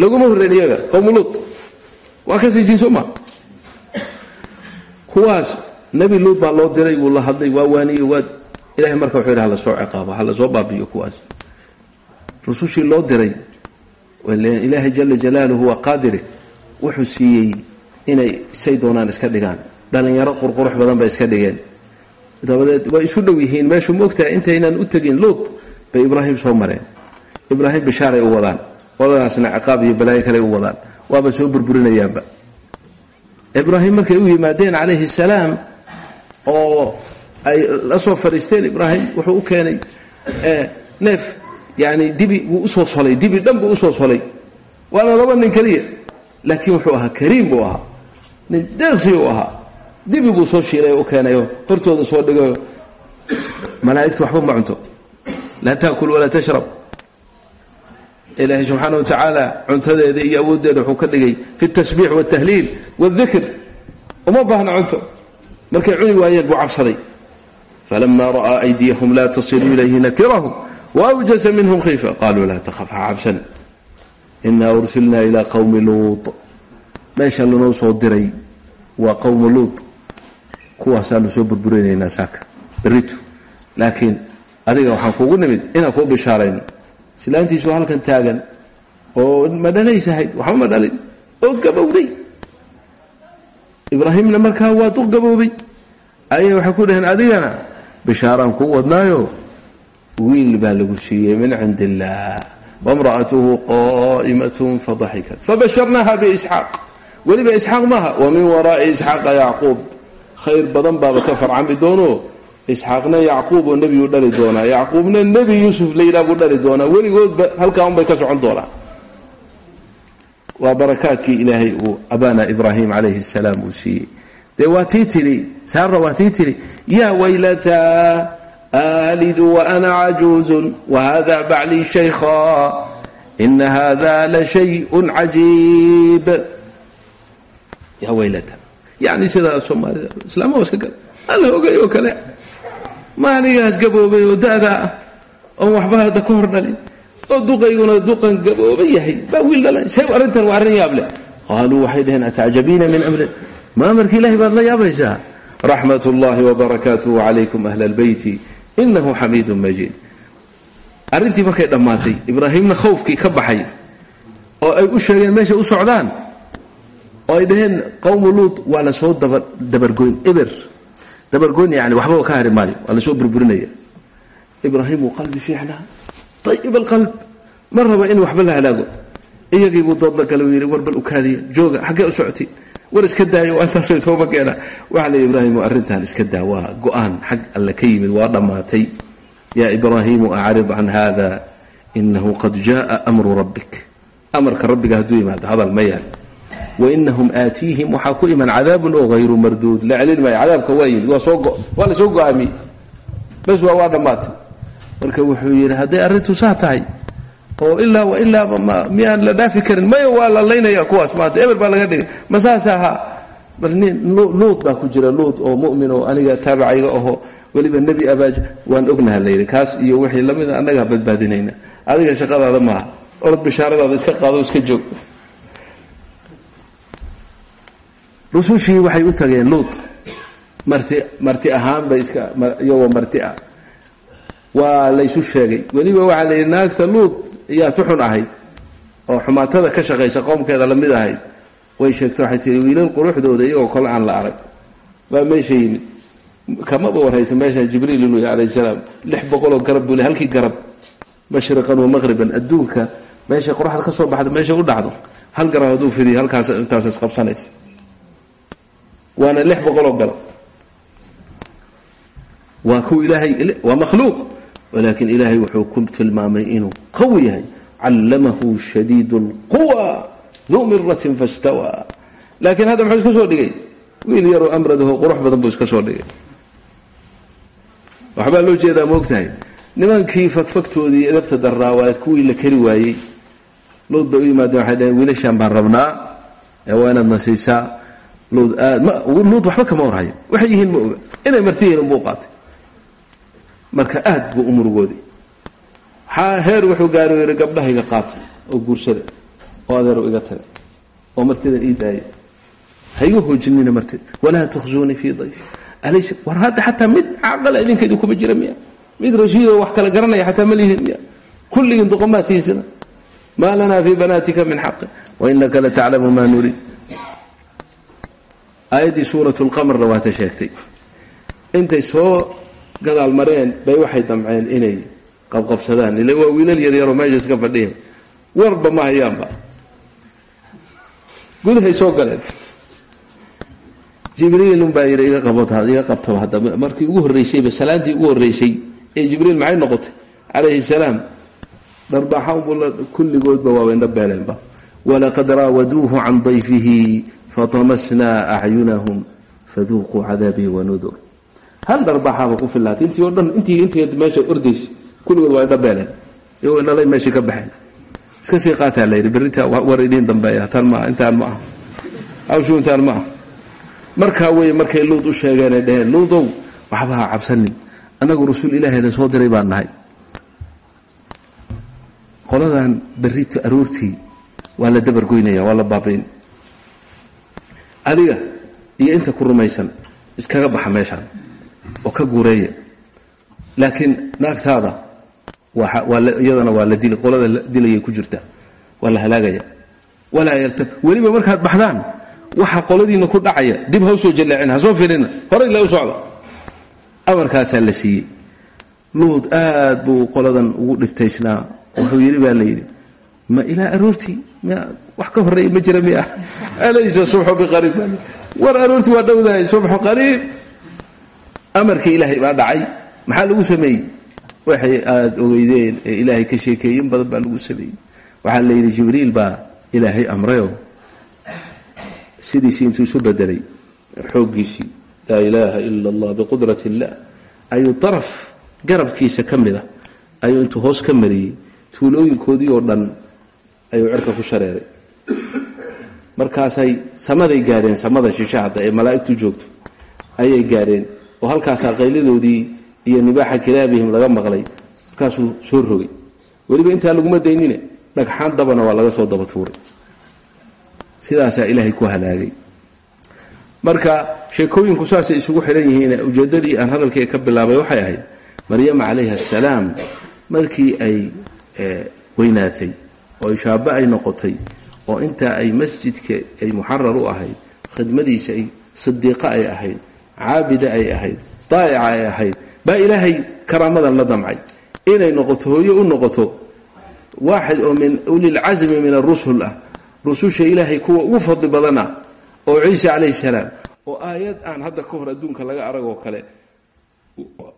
loogama horreyn iyaga qowmu luut. Waa ka saysiin soo ma? Kuwaas nebi luut baa loo diray wuu la hadlay waa waaniye waa ilahay marka wuxuu yidhi hala soo ciqaabo hala soo baabiyo kuwaas. Rusushii loo diray ilaahay jala jalaaluhu waa qaadire wuxuu siiyey inay say doonaan iska dhigaan. Dhallinyaro qurqurux badan bay iska dhigeen. Dabadeed way isu dhow yihiin meeshu moogtahay intaynaan u tegin luut bay ibraahim soo mareen. Ibraahim bishaaray u wadaan qoladaasna ciqaab iyo balaayo kale u wadaan. Waaba soo burburinayaanba. Ibraahim markay u yimaadeen calayhi salaam oo ay la soo fadhiisteen ibraahim wuxuu u keenay neef yani dibi wuu u soo solay dibi dhan buu u soo solay waana laba nin keliya laakiin wuxuu ahaa kariim buu ahaa. Nin deeqsi uu ahaa. Dibi buu soo shiilay oo keenayo hortooda soo dhigayo malaa'igtu waxba ma cunto. Laa taakul walaa tashrab. Ilaahay subxaana wa cuntadeeda iyo awooddeeda wuxuu ka dhigay fi tasbiix waltahliil waaldikr uma baahna cunto. Markay cuni waayeen buu cabsaday. Falama ra'aa aydiyahum laa tasilu ilayhi nakirahum waawjasa minhum khiifa qaluu laa takhaf ha cabsan. Inaa ursilnaa ilaa qowmi luut. Meesha lanoo soo diray waa qowmu luut. Kuwaasaanu soo burburinaynaa saaka. Beritu. Laakiin adiga waxaan kugu nimid inaan kuu bishaarayno. Islaantiisu halkan taagan oo ma dhalaysahayd waxba ma dhalin oo gabowday. Ibraahimna markaa waa duq gaboobay ayay waxay ku dhaheen adigana bishaaraan kuu wadnaayo wiil baa lagu siiyey min cindi illaah wamra'atuhu qa'imatun fadaxikat fabasharnaaha biisxaaq weliba isxaaq maaha. Wa waraa'i isxaaqa yacquub khayr badan baaba ka farcami doono. Isxaaqna yacquub oo nebiyuu dhali doonaa. Yacquubna nebi yuusuf layidhaha buu dhali doonaa. Weligoodba halkaa unbay ka socon doonaa waa barakaadkii ilaahay uu abaana ibraahim calayhi salaam uu siiyey. Dee waa tii tidhi saara waa tii tidhi yaa waylataa aalidu waana cajuuzun wahada baclii shaykha ina hada la shayun cajiib yaa waylata yani sidaa soomaalida islaama iska gal alla ogay oo kale maanigaas gaboobay oo da'daa ah oon waxba hadda ka hor dhalin oo duqayguna duqan gabooba yahay baa wiil dhalan say arrintan waa arrin yaab leh qaaluu waxay dhaheen atacjabiina min amri ma amarka ilahay baad la yaabaysaa raxmat ullahi wabarakaatuhu calaykum ahla albeyti inahu xamiidun majiid arrintii markay dhammaatay ibraahimna khawfkii ka baxay oo ay u sheegeen meeshay u socdaan oo ay dhaheen qowmu luut waa la soo dabargoyn eber dabargoyn yani waxbaba ka hari maayo waa la soo burburinaya ibraahim wuu qalbi fiicnaa ayib alqalb ma raba in waxba la halaago iyagiibuu dood la gala yidhi war bal ukaadiya jooga xaggee u socotay war iska daayo waa intaasoo tooba keena. Waxaa la ibraahim arrintan iska daa waa go'aan xag alle ka yimid waa dhammaatay. Yaa ibraahimu acrid can hada inahu qad jaaa amru rabbik. Amarka rabbiga hadduu yimaado hadal ma yaal. Wainahum aatiihim waxaa ku iman cadaabun oo hayru marduud. La celin maayo cadaabka waa yimid waa la soo go'aamiyey. Bas waa waa dhammaatay. Marka wuxuu yidhi hadday arrintu saa tahay oo ilaa wa ilaaba miyaan la dhaafi karin? Maya waa la laynaya kuwaas maanta eber baa laga dhigay. Ma saas ahaa bal nin luud baa ku jira luud oo mumin oo aniga taabacayga aho weliba nebi abaaj waan ognaha layidhi kaas iyo wixii lamida annagaa badbaadinayna. Adiga shaqadaada maaha orod bishaaradaada iska qaado iska joog. Rusushii waxay u tageen luud marti marti ahaan bay iska iyagoo marti ah. Waa laysu sheegay. Weliba waxaa la yidhi naagta luud iyaa tuxun ahayd oo xumaatada ka shaqaysa qoomkeeda la mid ahayd. Way sheegta waxay tihi wiilal quruxdooda iyagoo kole aan la arag. Baa meesha yimid. Kamaba warhaysa meesha jibriil inuu yahy alayh salaam lix boqoloo garab buu le halkii garab mashriqan wa maqriban adduunka meeshay qoraxda ka soo baxda meesha u dhacdo hal garab hadduu fidiyo halkaas intaas isqabsanaysa waana lix boqoloo garab. Waa kuw ilaahay waa makhluuq walaakin ilaahay wuxuu ku tilmaamay inuu qawi yahay. Callamahu shadiid اlquwa duu miratin fastawaa. Laakiin hadda muxuu iska soo dhigay? Wiil yaroo amradaho qurux badan buu iska soo dhigay. Waxbaa loo jeedaa moogtahay nimankii fagfagtoodii edabta daraawaad kuwii la keri waayey. Luud bay u yimaadeen waxay dhaheen wiilashaan baan rabnaa. Ee waa inaad nasiisaa luud aad ma luud waxba kama warhayo. Waxay yihiin ma oga. Inay marti yihiin unbuu qaatay marka aad buu u murugooday. Waxaa heer wuxuu gaaro yidhi gabdhahayga qaata oo guursada oo adeerow iga taga oo martidan ii daaya ha iga hoojinina martida walaa tukhzuunii fii dayfi. Alaysa war hadda xataa mid caqala idinka idinkuma jira miya? Mid rashiidoo wax kala garanaya xataa ma lihin miya? Kulligiin duqomaa tihin sida maa lanaa fii banaatika min xaqi wainaka lataclamu maa nuriid aayaddii suurat lqamarna waata sheegtay. Intay soo gadaal mareen bay waxay damceen inay qabqabsadaan. Ila waa wiilal yaryaroo meesha iska fadhiya. Warba ma hayaanba. Gudahay soo galeen. Jibriilun baa yidhi iga iga qabto hadda markii ugu horreysayba salaantii ugu horreysay ee jibriil maxay noqotay? Calayhi salaam. Dharbaaxa unbuu kulligoodba waaba indha beeleenba. Walaqad raawaduuhu can dayfihi fatamasnaa acyunahum faduuquu cadaabii wanudur hal dharbaaxaaba ku filaatay intii o dhan intii intii meesha ordaysay kulligood waa indha beeleen iyagoo indhalay meeshii ka baxeen. Iska sii qaataa layidhi berrinta war idiin dambeeya tan maa intaan ma aha. Hawshu intaan ma aha. Markaa wey markay luud u sheegeenay dheheen luudow waxba ha cabsanin. Annagu rasuul ilaahayna soo diray baan nahay. Qoladan berrito aroortii waa la dabargoynaya waa la baabayn adiga iyo inta ku rumaysan iskaga baxa meeshaan oo ka guureeya laakiin naagtaada iyadana waa la dili qolada dilayay ku jirta. Waa la halaagaya. Walaa yartab weliba markaad baxdaan waxa qoladiina ku dhacaya dib ha u soo ha soo filina horay la u socda amarkaasaa la siiyey. Luud aad buu qoladan ugu dhibtaysnaa. Wuxuu yidhi baa layidhi ma ilaa aroortii? Wax ka horreeya ma jira miya alaysa subxu biqariib war aroortii waa dhowdahay subxu qariib amarkii ilaahay baa dhacay maxaa lagu sameeyey? Waxay aada ogeydeen ee ilaahay ka sheekeeye in badan baa lagu sameeyey. Waxaa la yidhi jibriil baa ilaahay amrayo sidiisii intuu isu bedelay xooggiisii. Laa ilaaha ila allah biqudrat illah. Ayuu daraf garabkiisa ka mida ayuu intuu hoos ka mariyey tuulooyinkoodii oo dhan ayuu cirka ku shareeray. Markaasay samaday gaadheen samada shisha hadda ee malaa'igtu joogto ayay gaadheen oo halkaasaa qaylidoodii iyo nibaaxa kilaabihim laga maqlay markaasuu soo rogay. Weliba intaa laguma daynine dhagxaan dabana waa laga soo daba sidaasaa ilaahay ku halaagay. Marka sheekooyinku saasay isugu xidhan yihiin ujeeddadii aan hadalkayga ka bilaabay waxay ahayd maryama calayhi assalaam markii ay weynaatay oo ishaaba ay noqotay oo intaa ay masjidka ay muxarar u ahayd khidmadiisa ay sadiiqa ay ahayd caabida ay ahayd daa'ica ay ahayd baa ilaahay karaamadan la damcay. Inay noqoto hooyo u noqoto waaxid oo min ulilcasmi min arusul ah. Rususha ilaahay kuwa ugu fadli badana oo ciise calayhi salaam oo aayad aan hadda ka hor adduunka laga aragoo kale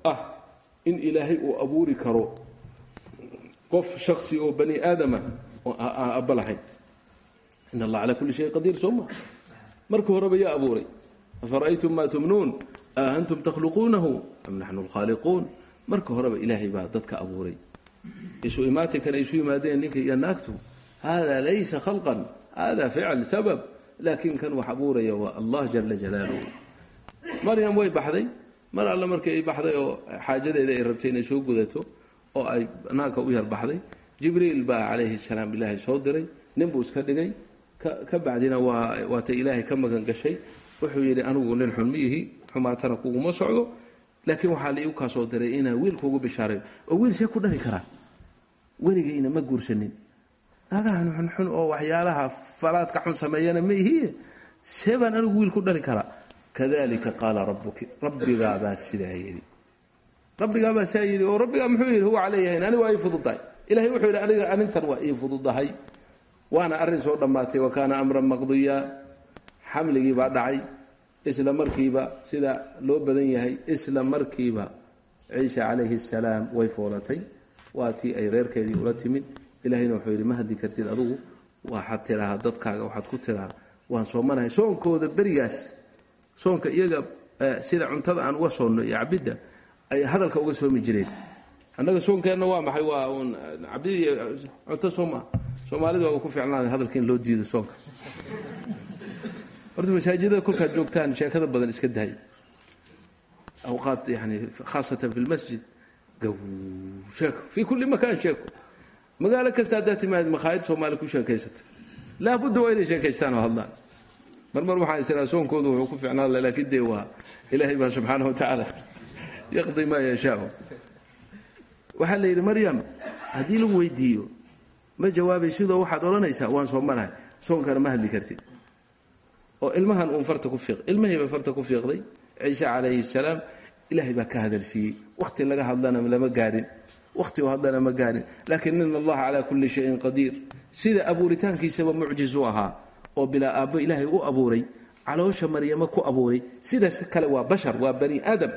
ah in ilaahay uu abuuri karo qof shaksi oo bani aadama oo aan abba lahayn. In allah calaa kulli shayin qadiir soo ma? Marka horeba yaa abuuray afara'aytum maa tumnuun a antum takhluquunahu am naxnu lkhaaliquun marka horeba ilaahay baa dadka abuuray isu imaatinkan ay isu yimaadeen ninka iyo naagtu hada laysa khalqan hada ficl sabab laakiin kan wax abuuraya waa allah jala jalaaluhu maryam way baxday mar alle markii ay baxday oo xaajadeeda ay rabtay inay soo gudato oo ay naagka u yar baxday jibriil baa calayhi salaam ilaahay soo diray nin buu iska dhigay ka bacdina waa waatay ilaahay ka magan gashay wuxuu yidhi anigu nin xun ma ihi xumaatana kuguma socdo. Laakiin waxaa la iu kaa soo diray inaa wiil kugu bishaaray oo wiil see ku dhali karaa weligayna ma guursanin. Naagahan xunxun oo waxyaalaha falaadka xun sameeyana ma ihiye see baan anigu wiil ku dhali karaa. Kadalika qaala rabuki rabbigaabaa sidaa yidhi. Rabbigaabaa saa yidhi oo rabbigaa muxuu yidhi huwa caleeyahayn anigu waa ii fududahay. Ilahay wuxuu yidhi aniga arintan waa ii fududahay. Waana arrin soo dhammaatay wa kaana amran maqdiya xamligii baa dhacay isla markiiba sida loo badan yahay isla markiiba ciise calayhi asalaam way foolatay. Waa tii ay reerkeedii ula timid. Ilahayna wuxuu yidhi ma hadli kartid adugu waxaad tidhaahaa dadkaaga waxaad ku tidhahaa waan soomanahay soonkooda berigaas soonka iyaga sida cuntada aan uga soonno iyo cabidda ay hadalka uga soomi jireen. Annaga soonkeenna waa maxay? Waa uun cabid iyo cunto sooma soomaalida waa ku ficnaaday hadalka in loo diido soonka horta masaajidada kolkaad joogtaan sheekada badan iska dahay. Awqaad yani khaasatan fi lmasjid gaw sheeko fii kulli makaan sheeko. Magaalo kasta haddaad timaadid makhaayad soomaali ku sheekaysata. Laabudda waa inay sheekaystaan oo hadlaan. Mar mar waxaan is iraa soonkoodu wuxuu ku ficnaan laha laakiin dee waa ilaahay baa subxaana wa tacaala yaqdi maa yashaau. Waxaa la yidhi maryam haddii lagu weydiiyo ma jawaabay sidoo waxaad odhanaysaa? Waan soomanahay soonkana ma hadli kartid oo ilmahan uun farta ku fiiq ilmahii baa farta ku fiiqday. Ciise calayhi salaam ilaahay baa ka hadalsiiyey wakhti laga hadlana lama gaadhin wakhti oo hadlana ma gaadhin laakiin in allaha calaa kulli shayin qadiir. Sida abuuritaankiisaba mucjiz u ahaa oo bilaa aabbo ilaahay u abuuray caloosha maryamo ku abuuray sidaas kale waa bashar waa bani aadam.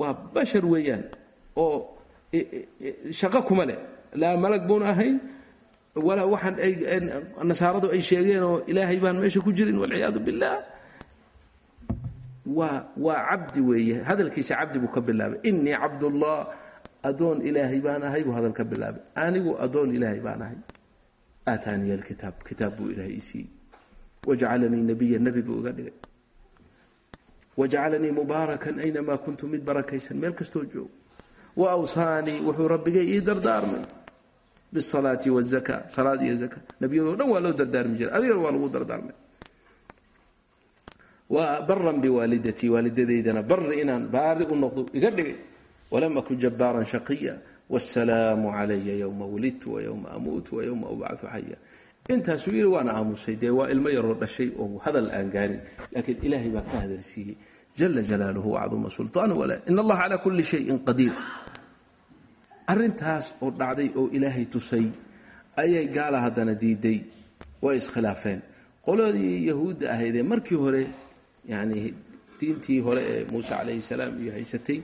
Waa bashar weeyaan oo shaqo kuma leh. Laa malag buuna ahayn walaa waxaan nasaaradu ay sheegeen oo ilaahay baan meesha ku jirin walciyaadu billaah waa waa cabdi weeye. Hadalkiisa cabdi buu ka bilaabay. Inii cabdullah adoon ilaahay baan ahay buu hadal ka bilaabay. Anigu adoon ilaahay baan ahay. Aataaniya alkitaab kitaab. Buu ilaahay i siiyey. Wajcalanii nabiya nebi buu iga dhigay. Wajcalanii mubaarakan aynamaa kuntu mid barakaysan. Meel kastoo joogo. Wa awsaanii wuxuu rabbigay ii dardaarmay bisalaati wazaka salaad iyo zaka nebiyadoo dhan waa loo dardaarmi jiray adigana waa lagu dardaarmay wa baran biwaalidatii waalidadaydana bari inaan baari u noqdo iga dhigay walam akun jabbaaran shaqiya wاsalaamu calaya ywma wulidtu waywma amuutu waywma ubcaثu xaya intaasuu yidhi waana aamusay dee waa ilmo yaroo dhashay oo hadal aan gaarin laakiin ilaahay baa ka hadalsiiyey jala jalaaluhu wacduma sulطaan wala in allaha calaa kuli shayin qadiir arintaas oo dhacday oo ilaahay tusay ayay gaala haddana diiday. Way iskhilaafeen. Qoladii yahuudda ahaydee markii hore yani diintii hore ee muuse calayhi salaam iyo haysatay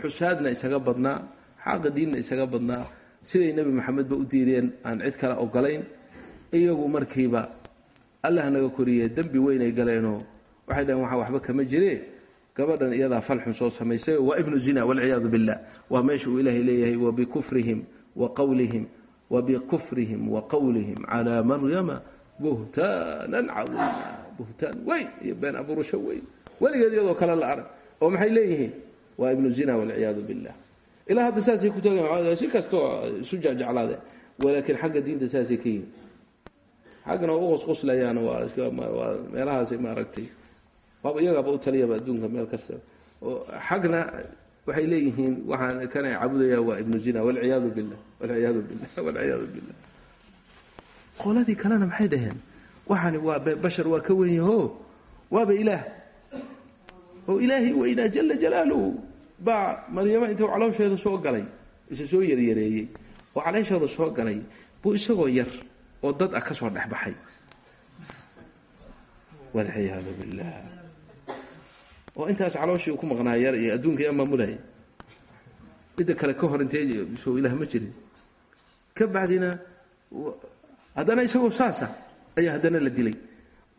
xusaadna isaga badnaa xaaqa diinna isaga badnaa. Siday nebi maxamedba u diideen aan cid kale ogolayn iyagu markiiba allah naga koriyee dembi weynay galeenoo waxay dhaheen waxa waxba kama jiree gabadhan iyadaa falxun soo samaysay waa ibnu zina walciyaadu billah. Waa meesha uu ilaahay leeyahay wabikufrihim wa qawlihim wabikufrihim wa qowlihim calaa maryama buhtaanan cadiima. Buhtaan weyn iyo been abuurasho weyn. Weligeed iyadoo kale la arag oo maxay leeyihiin? Waa ibnu zina walciyaadu billah. Ilaa hadda saasay ku taageen si kastoo isu jecjeclaadeen walaakiin xagga diinta saasay ka yihiin xaggana waa u qosqoslayaana waa meelahaasi maaragtay waaba iyagaaba u taliyaba adduunka meel kasta oo xagna waxay leeyihiin waxaan kan ay caabudayaan waa ibnu zina walciyaadu billah walciyaadu billah walciyaadu billah. Qoladii kalena maxay dhaheen? Waxani waa bashar waa ka wen yaho? Waaba ilaah? Oo ilaahay weynaa jala jalaaluhu. Baa maryamo intuu caloosheeda soo galay isa soo yaryareeyey oo caleeshooda soo galay buu isagoo yar oo dad ah ka soo dhexbaxay. Walciyaadu billah oo intaas calooshii ku maqnaa yar iyo adduunka yaa maamulaya midda kale ka hor intee soo ilaah ma jirin. Ka bacdina haddana isagoo saasa ayaa haddana la dilay.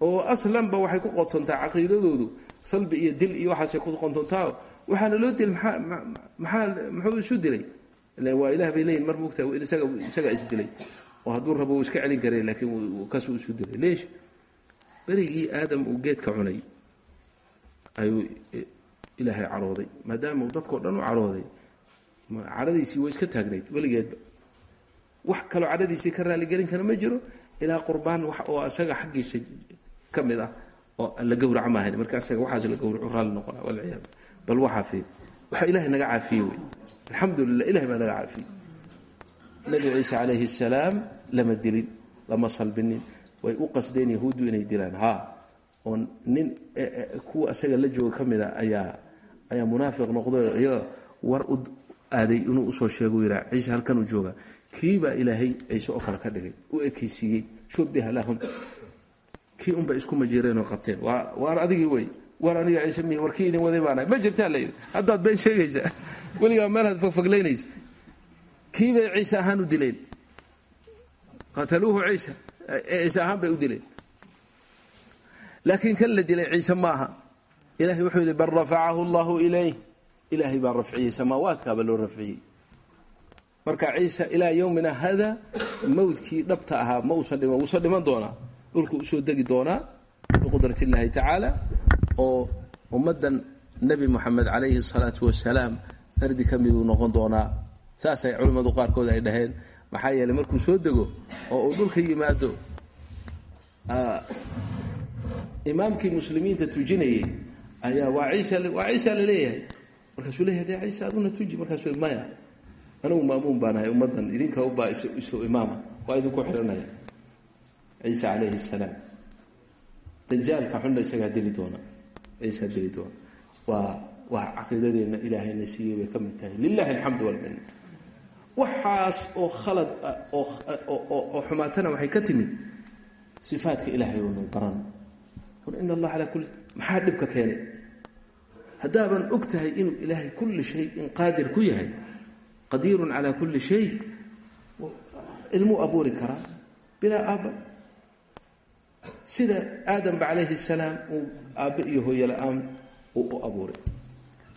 Oo aslanba waxay ku qotontaa caqiidadoodu salbi iyo dil iyo waxaasay ku qotontaa waxaana loo dilay maxaa muxuu isu dilay? Waa ilaah bay leeyihiin mar moogta isaga isdilay oo hadduu rabo uu iska celin karay laakiin kasuu isu dilay. Leesh berigii aadam uu geedka cunay ayuu ilaahay carooday. Maadaama uu dadkao dhan u carooday cadhadiisii way iska taagnayd weligeedba. Wax kaloo cadhadiisii ka raaligelin kara ma jiro ilaa qurbaan wax oo isaga xaggiisa ka mid ah oo la gowraca maahan marka isaga waxaas la gowracu raalli noqona walciyaadu. Bal waxaa fi waxa ilaahay naga caafiyey wey. Alxamdulilah ilahay baa naga caafiyey nabi ciise calayhi salaam lama dilin lama salbinin. Way u qasdeen yahuuddu inay dilaan. Haa oo nin kuwa isaga la jooga ka mida ayaa ayaa munaafiq noqday iyaga war u aaday inuu u soo sheego yihaa ciise halkanuu jooga. Kiibaa ilaahay ciise oo kale ka dhigay u ekeysiiyey shubiha lahum kii unbay isku majiireenoo qabteen. Waa waar adigii wey waar aniga ciise mi war kii idin waday baanahay ma jirtaa la yidhi. Haddaad been sheegaysa weligaa meelaad fogfoglaynaysa kiibay ciise ahaan u dileen? Qataluuhu ciisa ciise ahaan bay u dileen laakiin kan la dilay ciise ma aha ilahay wuxuu yidhi bal rafacahu allahu ilayh ilaahay baa rafciyey samaawaadkaaba loo rafciyey. Marka ciise ilaa yowmina hada mawdkii dhabta ahaa ma uusan dhiman wuusan dhiman doonaa. Dhulku u soo degi doonaa biqudrat illaahi tacaala oo ummaddan nebi moxamed calayhi salaatu wasalaam fardi ka miduu noqon doonaa. Saasay culimmadu qaarkood ay dhaheen maxaa yeeley markuu soo dego oo uu dhulka yimaado imaamkii muslimiinta tujinayey ayaa waa ciisa waa ciisa la leeyahay. Markaasuu leeyahay dee ciise aduna tuji markaasuu maya anigu maamuun baan ahay ummaddan idinka ubaa isu imaama waa idinku xihanaya ciise calayhi salaam. Dajaalka xunna isagaa dili doona. Ciisaa dili doona. Waa waa caqiidadeenna ilaahayna siiyey bay ka mid tahay. Lilahi alxamdu walminna. Waxaas oo khalad ah oo xumaatana waxay ka timid sifaadka ilaahay oona baran in allah calaa kulli maxaa dhibka keenay haddaaban og inuu ilaahay kulli shayin qaadir ku yahay qadiirun calaa kulli shay ilmuu abuuri karaa bilaa aabba sida aadamba calayhi salaam uu aabbe iyo hooyo la'aan uu u abuuray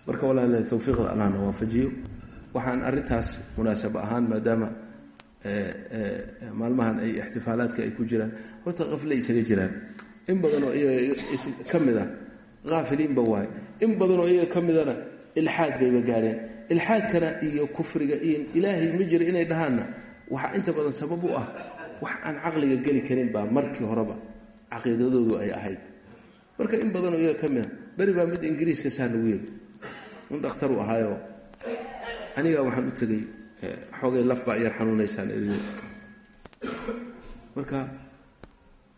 marka walaala towfiiqda allahna waafajiyo waxaan arintaas munaasab ahaan maadaama maalmahan ay ixtifaalaadka ay ku jiraan horta qafle isaga jiraan in badanoo ka mid ah haafiliinba waay. In badanoo iyaga ka midana ilxaad bayba gaareen. Ilxaadkana iyo kufriga iyo ilaahay ma jira inay dhahaanna waxaa inta badan sabab u ah wax aan caqliga geli karin baa markii horeba caqiidadoodu ay ahayd. Marka in badanoo iyaga ka mida beri baa mid ingiriiska saa nagu yeeli nin dhakhtar u ahaayo aniga waxaan u tegey xoogay laf baa yar xanuunaysaan marka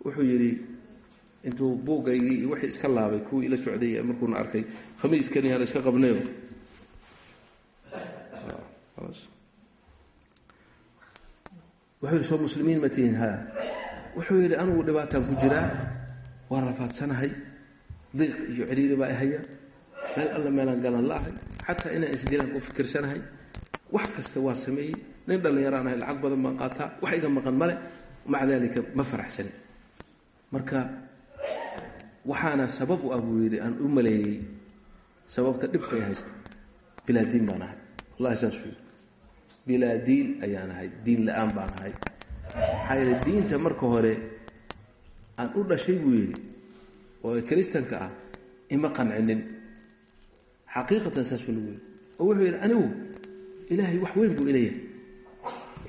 wuxuu yidhi intuu buuggaygii iyo wixii iska laabay kuwii ila socday markuuna arkay. Khamiiskani hala iska qabnayo wuxuu yidhi soo muslimiin ma tihin ha wuxuu yidhi anigu dhibaataan ku jiraa? Waa rafaadsanahay diiq iyo ciriiri baa ahaya meel alla meelaan galan la'ahay xataa inaan isdilaan ku fikirsanahay. Wax kasta waa sameeyey. Nin dhallinyaraan ahay lacag badan baan qaataa. Wax iga maqan male maca daalika ma faraxsani. Marka waxaana sabab u ah buu yidhi aan u maleeyey. Sababta dhibkay haysta bilaa diin baan ahay. Wallahi bilaa diin ayaan ahay. Diin la'aan baan ahay. Maxaa yeele diinta marka hore aan u dhashay buu yidhi oo kiristanka ah ima qancinin. Xaqiiqatan saasuu lagu yidhi. Oo wuxuu yidhi anigu ilaahay wax weyn buu ileeyahay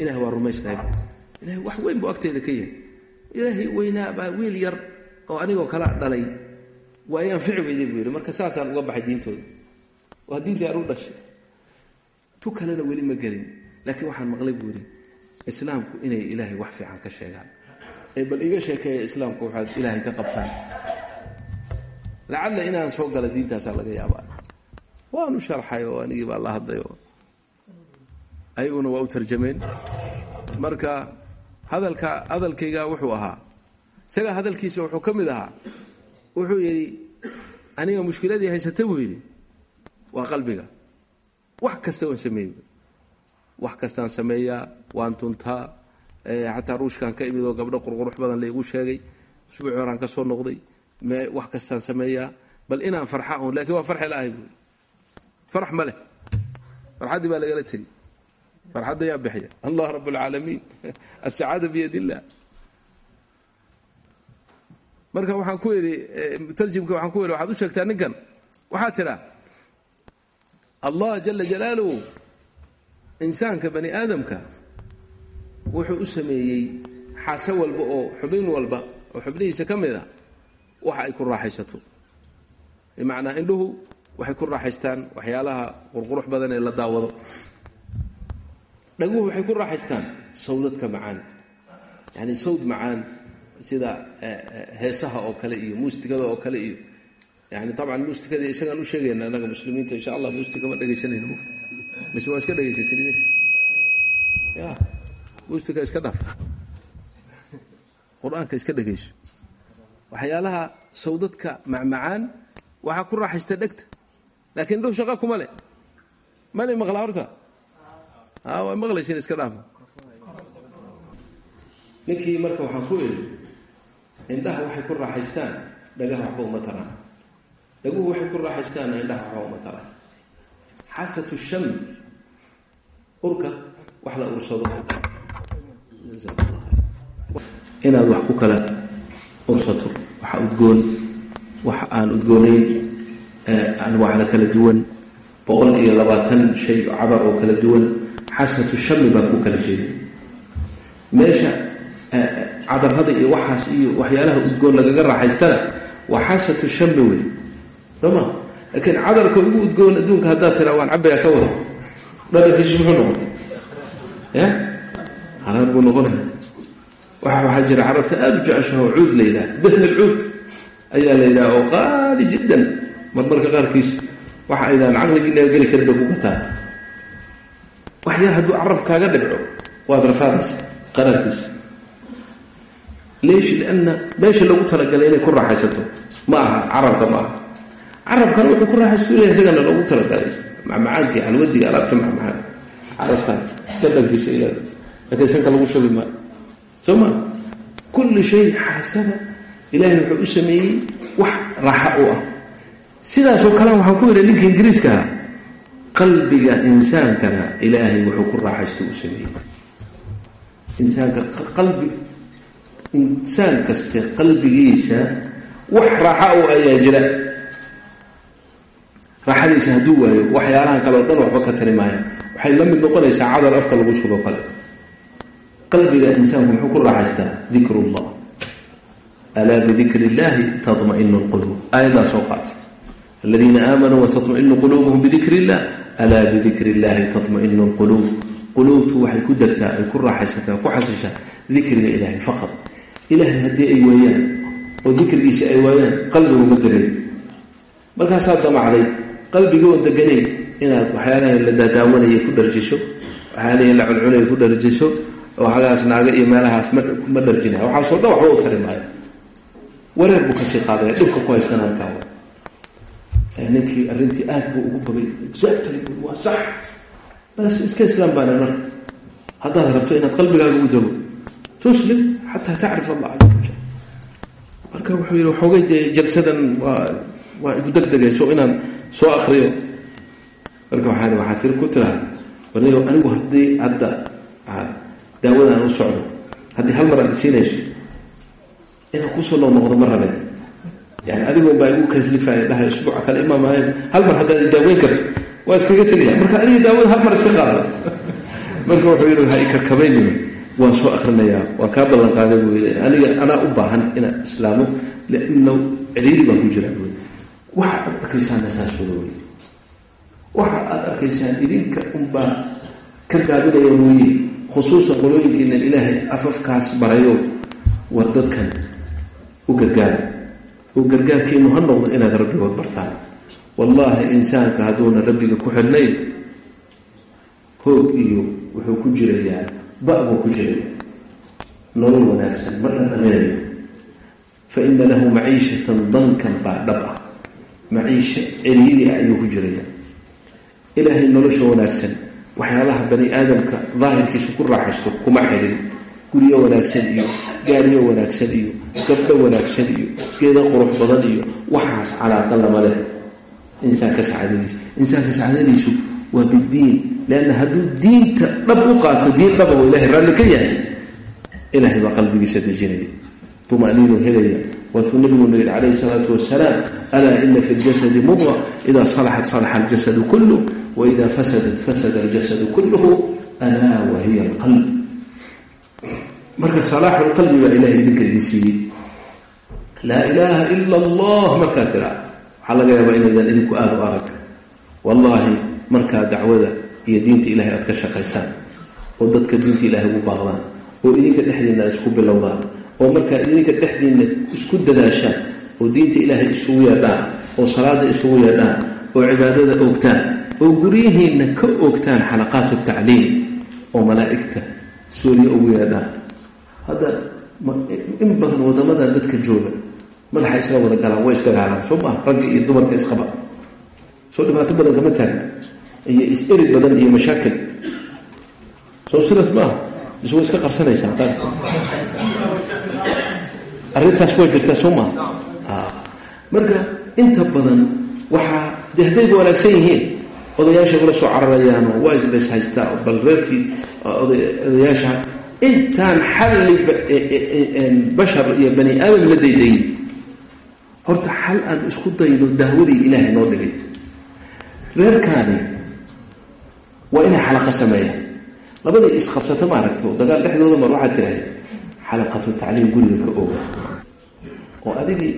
ilahay waa rumaysnahay ilahay wax weyn buu agteeda ka yahay. Ilaahay weynaa baa wiil yar oo anigoo kala dhalay waa i anfici weyday buu yidhi marka saasaan uga baxay diintooda. Waa diintii aan u dhashay. Tu kalena weli ma gelin laakiin waxaan maqlay buu yidhi islaamku inay ilaahay wax fiican ka sheegaan. Ee bal iga sheekeeya islaamku waxaad ilaahay ka qabtaan. Lacalla inaan soo gala diintaasaa laga yaabaa. Waanu sharxay oo anigii baa la hadlay oo ayaguna waa u tarjameen. Marka hadalka hadalkayga wuxuu ahaa isaga hadalkiisa wuxuu ka mid ahaa wuxuu yidhi aniga mushkiladii haysata buu yidhi waa qalbiga. Wax kasta waan sameeyey. Wax kastaan sameeyaa waan tuntaa xataa ruushkaan ka imid oo gabdho qurqurux badan laygu sheegay usbuuci horaan ka soo noqday wax kastaan sameeyaa bal inaan farxa un lakiin waa farxi la'ahay buui farax ma leh. Farxaddii baa lagala tegey. Farxadda yaa bixiya. Allah rab alcaalamiin asacaada biyad marka waxaan ku idhi mutarjimka waxaan ku idhi waxaad u sheegtaa ninkan. Waxaad tidhaa allah jala jalaaluhu insaanka bani aadamka wuxuu u sameeyey xaase walba oo xubin walba oo xubnihiisa ka mid a waxa ay ku raaxaysato. Bimacnaa indhuhu waxay ku raaxaystaan waxyaalaha qurqurux badan ee la daawado. Dhaguhu waxay ku raaxaystaan sawdadka macaan. Yani sawd macaan sida heesaha oo kale iyo muusikada oo kale iyo yani tabcan muusikada isagaan u sheegayna anaga muslimiinta insha allah muusika ma dhegaysanayno mufta mise waa iska dhegaysatin idinka ya muusika iska dhaaf qur'aanka iska dhegayso. Waxyaalaha sawdadka macmacaan waxaa ku raaxaysta dhegta. Laakiin indhuhu shaqa kuma leh. Mali maqlaa horta? A waa maqlaysin iska dhaafa ninkii marka waxaan ku idhi indhaha waxay ku raaxaystaan dhagaha waxba uma taraan. Dhaguhu waxay ku raaxaystaanna indhaha waxba uma taraan. Xasatu sham urka wax la ursado. Inaad wax ku kala ursato waxa udgoon wax aan udgoonayn anwaacda kala duwan. Boqol iyo labaatan shay cadar oo kala duwan. Xasatu shami baa ku kala sheegay. Meesha cadarada iyo waxaas iyo waxyaalaha udgoon lagaga raaxaystana waa xasatu shami wey sooma laakiin cadarka ugu udgoon adduunka haddaad tiraa waan cabayaa ka wada. Dhadhankiisu muxuu noqon ya? Halaal buu noqonaya waxa waxaa jira carabta aada u jeceshaha cuud la yidhaha dahn alcuud ayaa la yidhaha oo qaali jiddan marmarka qaarkiis. Waxa aydaan caqligiina geli karin bay ku gataan. Wax yar hadduu carab kaaga dhibco waad rafaadaysa qaraarkiisa meesha lagu talagalay inay ku raaxaysato. Ma aha carabka ma aha wuxuu ku raaxaysuulaya isagana loogu talagalay. Macmacaankii xalwadiga alaabta macmacaan carabka dhadhankiisa ilaada laakiin sanka lagu shubi maayo soo ma? Kulli shay xaasada ilaahay wuxuu u sameeyey wax raaxa u ah. Sidaasoo kale waxaan ku yidhi ninka ingiriiska ah qalbiga insaankana ilaahay wuxuu ku raaxaysto u sameeyey. Insaanka qalbi insaan kaste qalbigiisa wax raaxa u ayaa jira raaxadiisa hadduu waayo waxyaalahan kale o dhan waxba ka tari maaya waxay la mid noqonaysaa cadar afka lagu sugo kale qalbiga insaanku muxuu ku raaxaystaa dikru llah alaa bidikri illahi taطmainu lquluub aayaddaa soo qaatay aladiina aamanuu wataطmainu quluubuhum bidikri illah alaa bidikri illahi taطmainu lquluub quluubtu waxay ku degtaa ay ku raaxaysataa ku xasishaa dikriga ilaahay faqad ilaahay haddii ay waayaan oo dikrigiisa ay waayaan qalbigu ma degay markaasaa damacday qalbigii oon deganayn inaad waxyaalaha la daadaawanaya ku dharjiso waxyaalihii la cuncunaya ku dharjiso waxagaas naaga iyo meelahaas ma dharjinaya waxaasoo dhan waxba u tari maayo. Wareer buu ka sii qaadaya dhibka ku haystana halkaa ninkii arrintii aad buu ugu bagay exactly waa sax. Bas iska islaam baana marka. Haddaad rabto inaad qalbigaaga u dego tuslim xataa tacrif allah casa wajal marka wuxuu yidhi waxoogay dee jalsadan waa waa igu degdegayso inaan soo akriyo marka waxaan waxaa tiri ku tiraa warniyo anigu haddii hadda daawadaan u socdo haddii hal mar aad isiinayso inaan ku soo noo noqdo ma rabeen yani adigoon baa igu kalifaya dhahay usbuuca kale imaamaayo hal mar haddaad daaweyn karto waa iskaga tegaya marka adiga daawada hal mar iska qaada marka wuxuu yidhi ha ikarkabaynima waan soo akrinayaa waan kaa ballan qaaday buu aniga anaa u baahan inaan islaamo lianna cidhiiri baan ku jiraa buu waxa aad arkaysaana saas wada wey waxa aada arkaysaan idinka unbaa ka gaabinaya mooye khusuusan qolooyinkiinan ilaahay afafkaas barayo war dadkan u gargaara oo gargaarkiinu ha noqdo inaad rabbigood bartaan. Wallaahi insaanka hadduuna rabbiga ku xidhnayn hoog iyo wuxuu ku jirayaa ba- buu ku jiraya nolol wanaagsan ma dhadhaminayo fa ina lahu maciishatan dankan baa dhab ah. Maciisho celiiri ah ayuu ku jiraya ilaahay nolosha wanaagsan waxyaalaha bani aadamka daahirkiisa ku raaxaysto kuma xidhin guryo wanaagsan iyo gaariyo wanaagsan iyo gabdho wanaagsan iyo geeda qurux badan iyo waxaas calaaqa lama leh. Insaanka sacaadadiisa insaanka sacaadadiisu waa bidiin leanna hadduu diinta dhab u qaato diin dhaba oo ilahay raalli ka yahay ilaahay baa qalbigiisa dejinaya. Tumaniinuu helaya. Waatuu nabiguna yihi calayhi salaatu wasalaam alaa ina fi ljasadi mudqa ida salaxat salaxa aljasadu kulluh waida fasadat fasada aljasadu kulluhu alaa wahiya alqalb. Marka salaaxu lqalbi baa ilahay idinka idin siiyey. Laa ilaaha ila allah markaa tiraa waxaa laga yaabaa inaydan idinku aada u arag. Wallaahi markaa dacwada iyo diinta ilahay aad ka shaqaysaan oo dadka diinta ilahay ugu baaqdaan oo idinka dhexdiinna isku bilowdaan oo markaa idinka dhexdiinna isku dadaashaan oo diinta ilaahay isugu yeedhaan oo salaada isugu yeedhaan oo cibaadada oogtaan oo guryihiinna ka oogtaan xalaqaatu tacliim oo malaa'igta sooriya ugu yeedhaan hadda in badan wadamadan dadka jooga madaxa isla wada galaan way isdagaalaan soo maa ragga iyo dumarka isqaba soo dhibaato badan kama taagna iyo is-eri badan iyo mashaakil soo sidaas maaha bis way iska qarsanaysaa arrintaas waa jirtaa soo maha marka inta badan waxaa de haddayba wanaagsan yihiin odayaasha ula soo cararayaano waa isleys haystaa bal reerkii odayaasha intaan xalli bashar iyo bani aadam la daydayin horta xal aan isku dayno dahwadii ilaahay noo dhigay. Reerkaani waa inay xalaqa sameeyaan. Labadii isqabsata ma aragto dagaal dhexdooda mar waxaad tirahay xalaqatu tacliim guriga ka oga. Oo adigii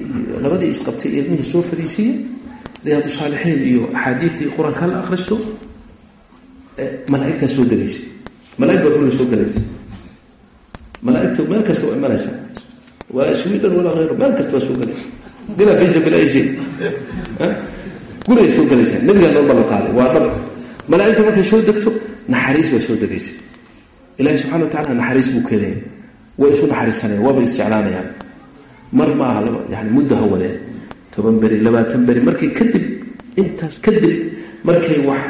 labadii isqabtay ilmihii soo fariisiiya riyaadu saalixiin iyo axaadiidtii qur'aanka la akhristo malaaigtaa soo degaysa. Malaaig baa guriga soo gelaysa malaaigta meel kasta waa imanaysa. Waa sweden walaa hayro meel kasta waa soo gelaysa bilaa fiisa bilaa ay shay soo gelaysaa nabigaa noo ballan qaaday. Waa dhab malaaigta markay soo degto naxariis baa soo degaysa ilahi subxana wa tacala naxariis buu keenaya way isu naxariisanayaan waaba isjeclaanayaan. Mar ma aha yani muddo ha wadeen. Toban beri labaatan beri markay kadib intaas kadib markay wax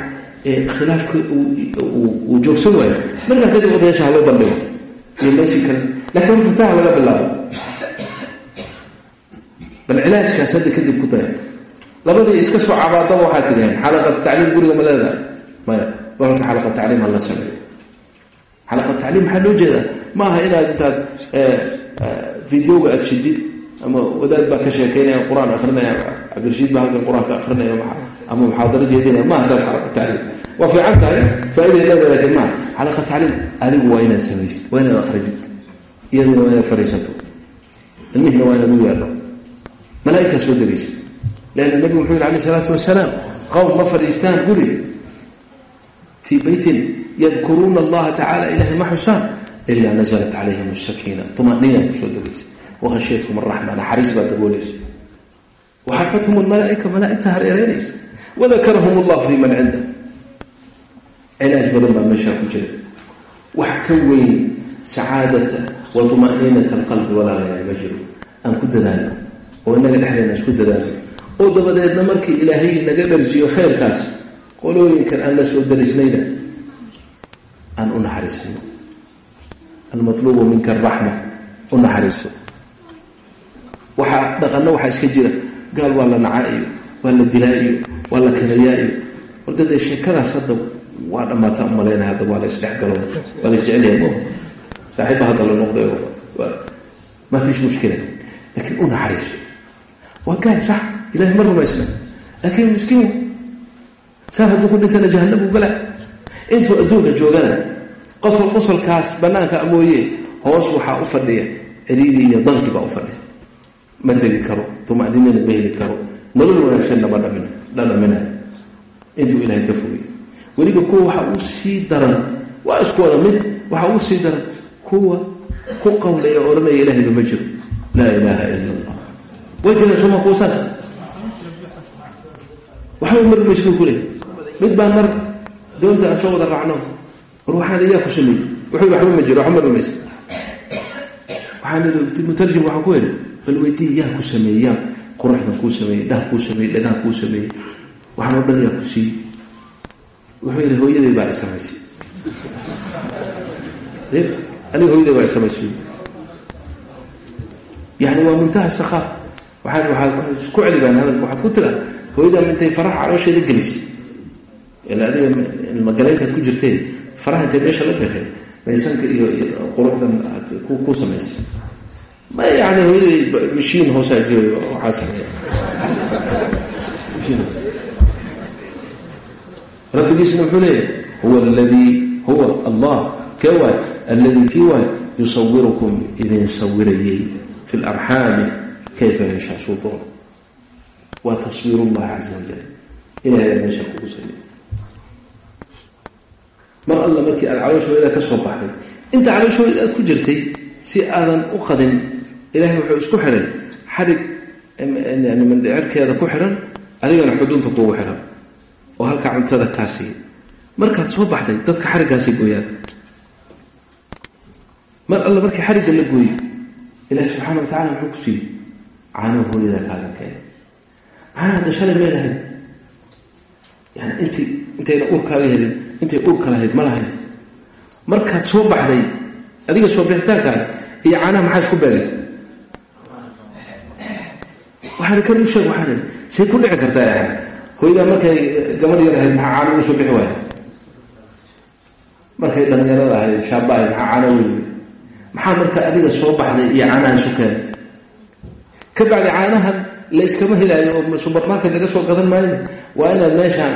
khilaafka uu joogsan waayo markaa kadib odayaasha ha loo bandhigo. Iyo meeshii kale lakiin horta taa laga bilaabo. Bal cilaajkaas hadda kadib ku daya labadii iska soo cabaadaba waxaa tidhaheen xalaqat tacliim guriga ma leedahay maya horta xalaqa tacliim hala sameeyo. Xalaqa tacliim maxaa loo jeedaa? Ma inaad intaad videoga aada shidid ama wadaad baa ka sheekeynaya qur'aan akrinaya cabdirashiid baa halkan qur'aanka akrinaya ama muxaadaro jeedinaya maaha taas xalaqa tacliim. Waa fiican tahay faa'iday leedahay lakiin maaha xalaqa tacliim adigu waa inaad samaysid waa inaad akridid iyaduna waa inaad fadhiisato ilmihina waa inaad u yeedho. Malaaigtaa soo degaysa. Leanna nebigu wuxuu yihi alayh isalaatu wasalaam qowm ma fadhiistaan guri fii beytin yadkuruuna allaha tacala ilahay ma xusaan ilaa naزlat calayhim sakiina umaniina ku soo degaysa wahashyathum araxma naxariis baa daboolaysa waxafathum lmalaaika malaaigta hareereynaysa wadakarahum allah fi man cinda cilaaj badan baa meeshaa ku jira wax ka weyn sacaadata wa طuma'niinata alqalbi walaalayaal ma jiro aan ku dadaalno oo inaga dhexdeena isku dadaalno oo dabadeedna markii ilaahay naga dharjiyo khayrkaas qolooyinkan aan la soo darisnayna aan u naxariisano almatluubu minka araxma u naxariiso. Waxaa dhaqanno waxaa iska jira. Gaal waa la nacaa iyo waa la dilaa iyo waa la kanayaa iyo horta dee sheekadaas hadda waa dhammaata u malaynaya hadda waa la isdhexgalo waa la isjecelyahay mo saaxiibba hadda la noqday ma fiish mushkila. Laakiin u naxariiso. Waa gaal sax ilahay ma rumaysna. Laakiin miskiin saan hadduu ku dhintana jahanabuu gala. Intuu adduunka joogana qosol qosolkaas banaanka mooye hoos waxaa u fadhiya ciriiri iyo danki baa u fadhiya. Ma degi karo tumaninana ma heli karo. Nolol wanaagsanna ma dhamin dhadhaminayo intuu ilaahay ka fogay weliba kuwa waxa uu sii daran waa isku wada mid waxa uu sii daran kuwa ku qawlaya odhanaya ilahayba ma jiro. Laa ilaaha ila allah way jiraan sooma kuwa saas? Waxba mar maysibu ku leey mid baan mar doonta aan soo wada raacno war waxaan ku sameeyey wuxuu waxba ma jiro waxba ma rumaysa waxaan mutarjim waxaan ku idhi bal weydii yaa ku sameeyey yaa quruxdan kuu sameeyey dhah kuu sameeyey dhagaha kuu sameeyey. Waxaan oo dhan yaa ku siiyey wuxuu yidhi hooyaday baa isamaysay. Aniga hooyaday baa isamaysay. Yani waa muntaha sakhaaf waxaad waxaad isku celi baan hadalka waxaad ku tiraa hooyadaa intay faraha caloosheeda gelisay ila adiga magaleynkaad ku jirteen faraha intay meesha la gashay maysanka iyo quruxdan aad ku samaysay ma yani hooyaday mashiin hoosaa jiray waxaa rabbigiisna wuxuu leeyahay huwa aladii huwa allah kee waay alladii kii waay yusawirukum idin sawirayay fi larxaami kayfa yashaa suu waa taswiir caza wajal ilahay baa kugu sameeyey mar alla markii aad calooshooda ka soo baxday inta calooshooda aad ku jirtay si aadan u qadin ilahay wuxuu isku xidhay xadhig mandhicirkeeda ku xidhan adigana xudunta kuugu xidhan oo halkaa cuntada kaa siiya markaad soo baxday dadka xariggaasay gooyaan. Mar alla markii xarigga la gooyey ilahi subxaana wa tacala muxuu ku siiyey caanaha hooyada kaaga keenay. Caanaha hadda shalay may lahayn yani inti intayna uur kaaga helin intay uurka lahayd ma lahayn. Markaad soo baxday adiga soo bixitaankaaga iyo caanaha maxaa isku beegay? Waxaana kan u sheeg waxaan say ku dhici kartaa hooyadaa markay gabadh yar ahayd maxaa caano uga soo bixi waaya markay dhalinyarada ahayd shaaba ahayd maxaa caano weyli maxaa marka adiga soo baxday iyo caanaha isu keenay ka bacdi caanahan la yskama helaayo oo subermarket laga soo gadan maayo. Waa inaad meeshaan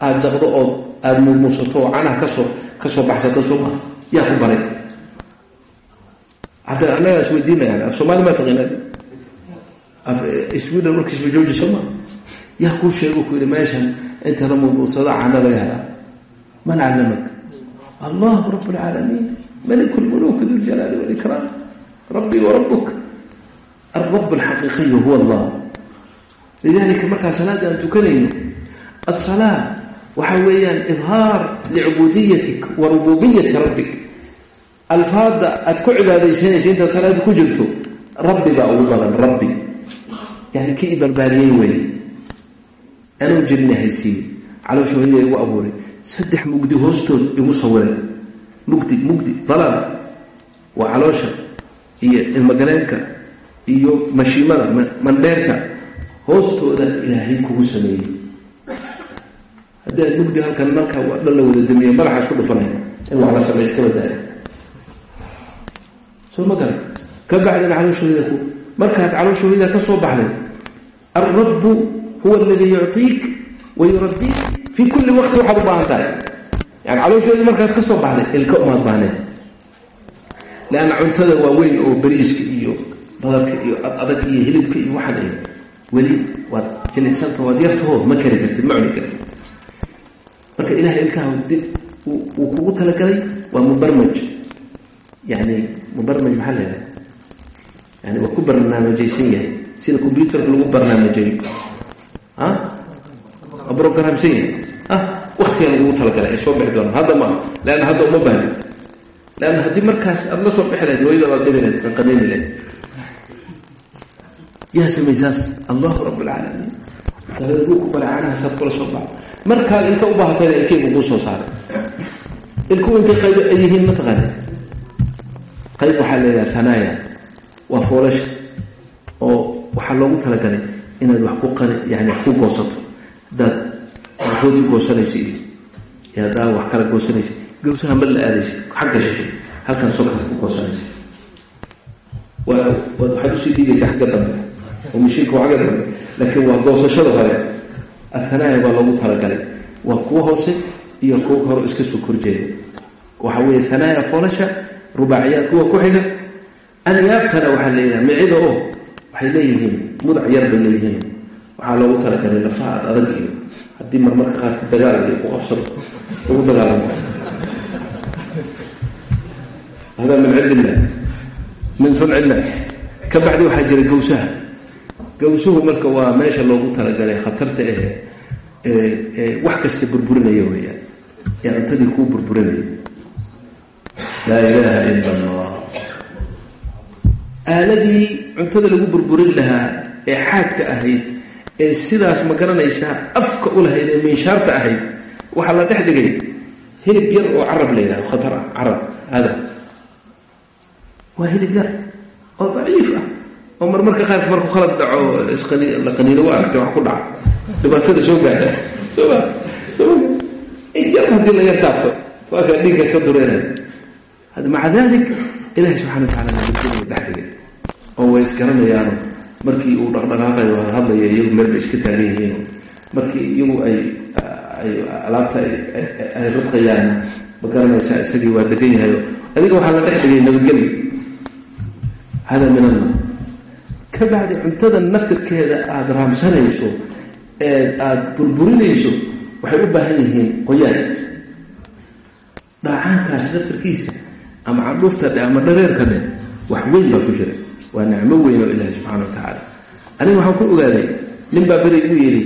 aad jaqdo ood aada muumuusato oo caanaha ka soo ka soo baxsato soo maa yaa ku baray. Hadda annagaa is weydiinayaan af soomaali maa taqinaa af sweden warkiisba jooji soo maa yaa kuu sheego ku yidhi meeshan inta la caano laga helaa. Man callamak allahu rab lcaalamiin malik lmuluki du ljalaali walikraam rabbii warabuk alrab alxaqiiqiyu huwa allah lidalika markaa salaada aan tukanayno asalaa waxa weeyaan idhaar licubuudiyatik wa rububiyati rabbik. Alfaada aad ku cibaadaysanaysa intaad salaada ku jirto rabbi baa ugu badan rabbi. Yani kii i barbaariyey wey anuu jirina haysiiye caloosha hooyada igu abuuray. Saddex mugdi hoostood igu sawiray mugdi mugdi dalaal. Waa caloosha iyo ilmagaleenka iyo mashiimada mandheerta. Hoostooda ilaahay kugu sameeyey haddii aad mugdi halkan marka dhan la wada damiya madaxa isku dhufanay in wax la sameey iska badaayo soo ma garan ka bacdina calooshooyada ku. Markaad calooshooyada ka soo baxday alrabbu huwa aladii yuctiik wa yurabbiik. Fii kulli waqti waxaad u baahan tahay. Yani calooshooyadii markaad ka soo baxday ilka umaad baahneed leanna cuntada waaweyn oo beriiska iyo badarka iyo adag iyo hilibka iyo waxaan weli waad jilicsanta waad yartaho ma kari kartid ma cuni kartid marka ilahay ilkaha dib uu kugu talagalay waa mubarmaj. Yani mubarmaj maxaa leedahay yani waa ku barnaamijaysan yahay. Sida combyuterka lagu barnaamijayo a waa brograamsan yahay ah waktiga lagugu talagalay ay soo bixi doonaan hadda ma leanna hadda uma baahni leanna haddii markaas aada la soo bixi lahayd hooyada baad dhibi lahayd qanqaniini lahayd. Yaa samey saas allahu rab alcaalamiin baray caanahasaad kula soo baxa markaad ilka u baahatayna ilkaygu kuu soo saaray ilku intay qayb ay yihiin ma taqaani qayb waxaa leedaha hanaaya waa foolasha oo waxaa loogu talagalay inaad wax ku qani yani wax ku goosato. Haddaad rooti goosanaysa iyo haddaad wax kala goosanaysa gawsaha mar la aadaysid xagga shishay halkan sokaad ku goosanaysa waad waxaad u sii dhiibaysa xagga dambe. Oo mashiinka waa xagga dambe. Laakiin waa goosashada hore athanaaya baa loogu talagalay. Waa kuwa hoose iyo kuwa hore iska soo korjeeda waxa weeye hanaaya foolasha rubaaciyaad kuwa ku xiga. Anyaabtana waxaa leeyahay micida oo waxay leeyihiin mudac yar bay leeyihiin. Waxaa loogu talagalay lafaha ad adag iyo haddii marmarka qaarka dagaal iyo ku qabsado lagu dagaalamo hada min cindi illah min sunci illah ka bacdi waxaa jira gawsaha gawsuhu marka waa meesha loogu talagalay khatarta ahe ee wax kasta burburinaya weeyaan. Ee cuntadii kuu burburinaya. Laa ilaaha ila allah aaladii cuntada lagu burburin lahaa ee xaadka ahayd ee sidaas ma garanaysaa afka u lahayd ee minshaarta ahayd waxaa la dhex dhigay hilib yar oo carab la yidhahdo khatar ah carab hada waa hilib yar oo daciif ah oo marmarka qaarka markuu khalad dhaco la qaniino wa aragtay wax ku dhaca. Dhibaatada soo gaadha. Soma soma in yar haddii la yar taabto waa kaa dhiigga ka dureenay maca dalik ilahi subxana wa tacala nabadgeliya dhex dhigay oo way isgaranayaano markii uu dhaqdhaqaaqayo hadlaya iyagu meel bay iska taagan yihiin. Markii iyagu ay ay alaabta ay ridqayaanna ma garanaysaa isagii waa degan yahayo adiga waxaa la dhex dhigay nabadgelyo hada min allah ka bacdi cuntada naftirkeeda aada raamsanayso ee aada burburinayso waxay u baahan yihiin qoyaan. Dhaacaankaas naftirkiisa ama candhuufta dhe ama dhareerka dheh wax weyn baa ku jira. Waa nicmo weyn oo ilaahi subxana wa tacaala. Aniga waxaan ku ogaaday nin baa beri igu yidhi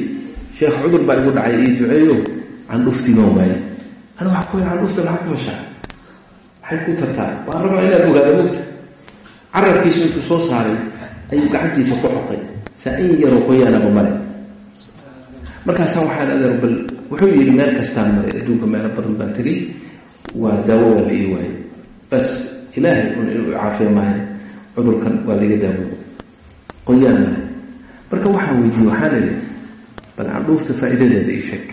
sheekh cudur baa igu dhacay io duceeyo candhuuftii noo waaye ana waxaa ku candhuufta maxaa ku fashaa maxay ku tartaa waan rabaa inaad ogaada mogta carabkiisu intuu soo saaray ayuu gacantiisa ku xoqay. Saa yaroo qoyaanaba male markaasaan waxaan adeer bal wuxuu yidhi meel kastaan maray adduunka meelo badan baan tegay waa daawo waa la ii waayay bas ilaahay un inuu caafiya maahan cudurkan waa laga daawoobo qoyaan male marka waxaan weydiiyey waxaan idhi bal candhuufta faa'iidadeeda ii sheeg.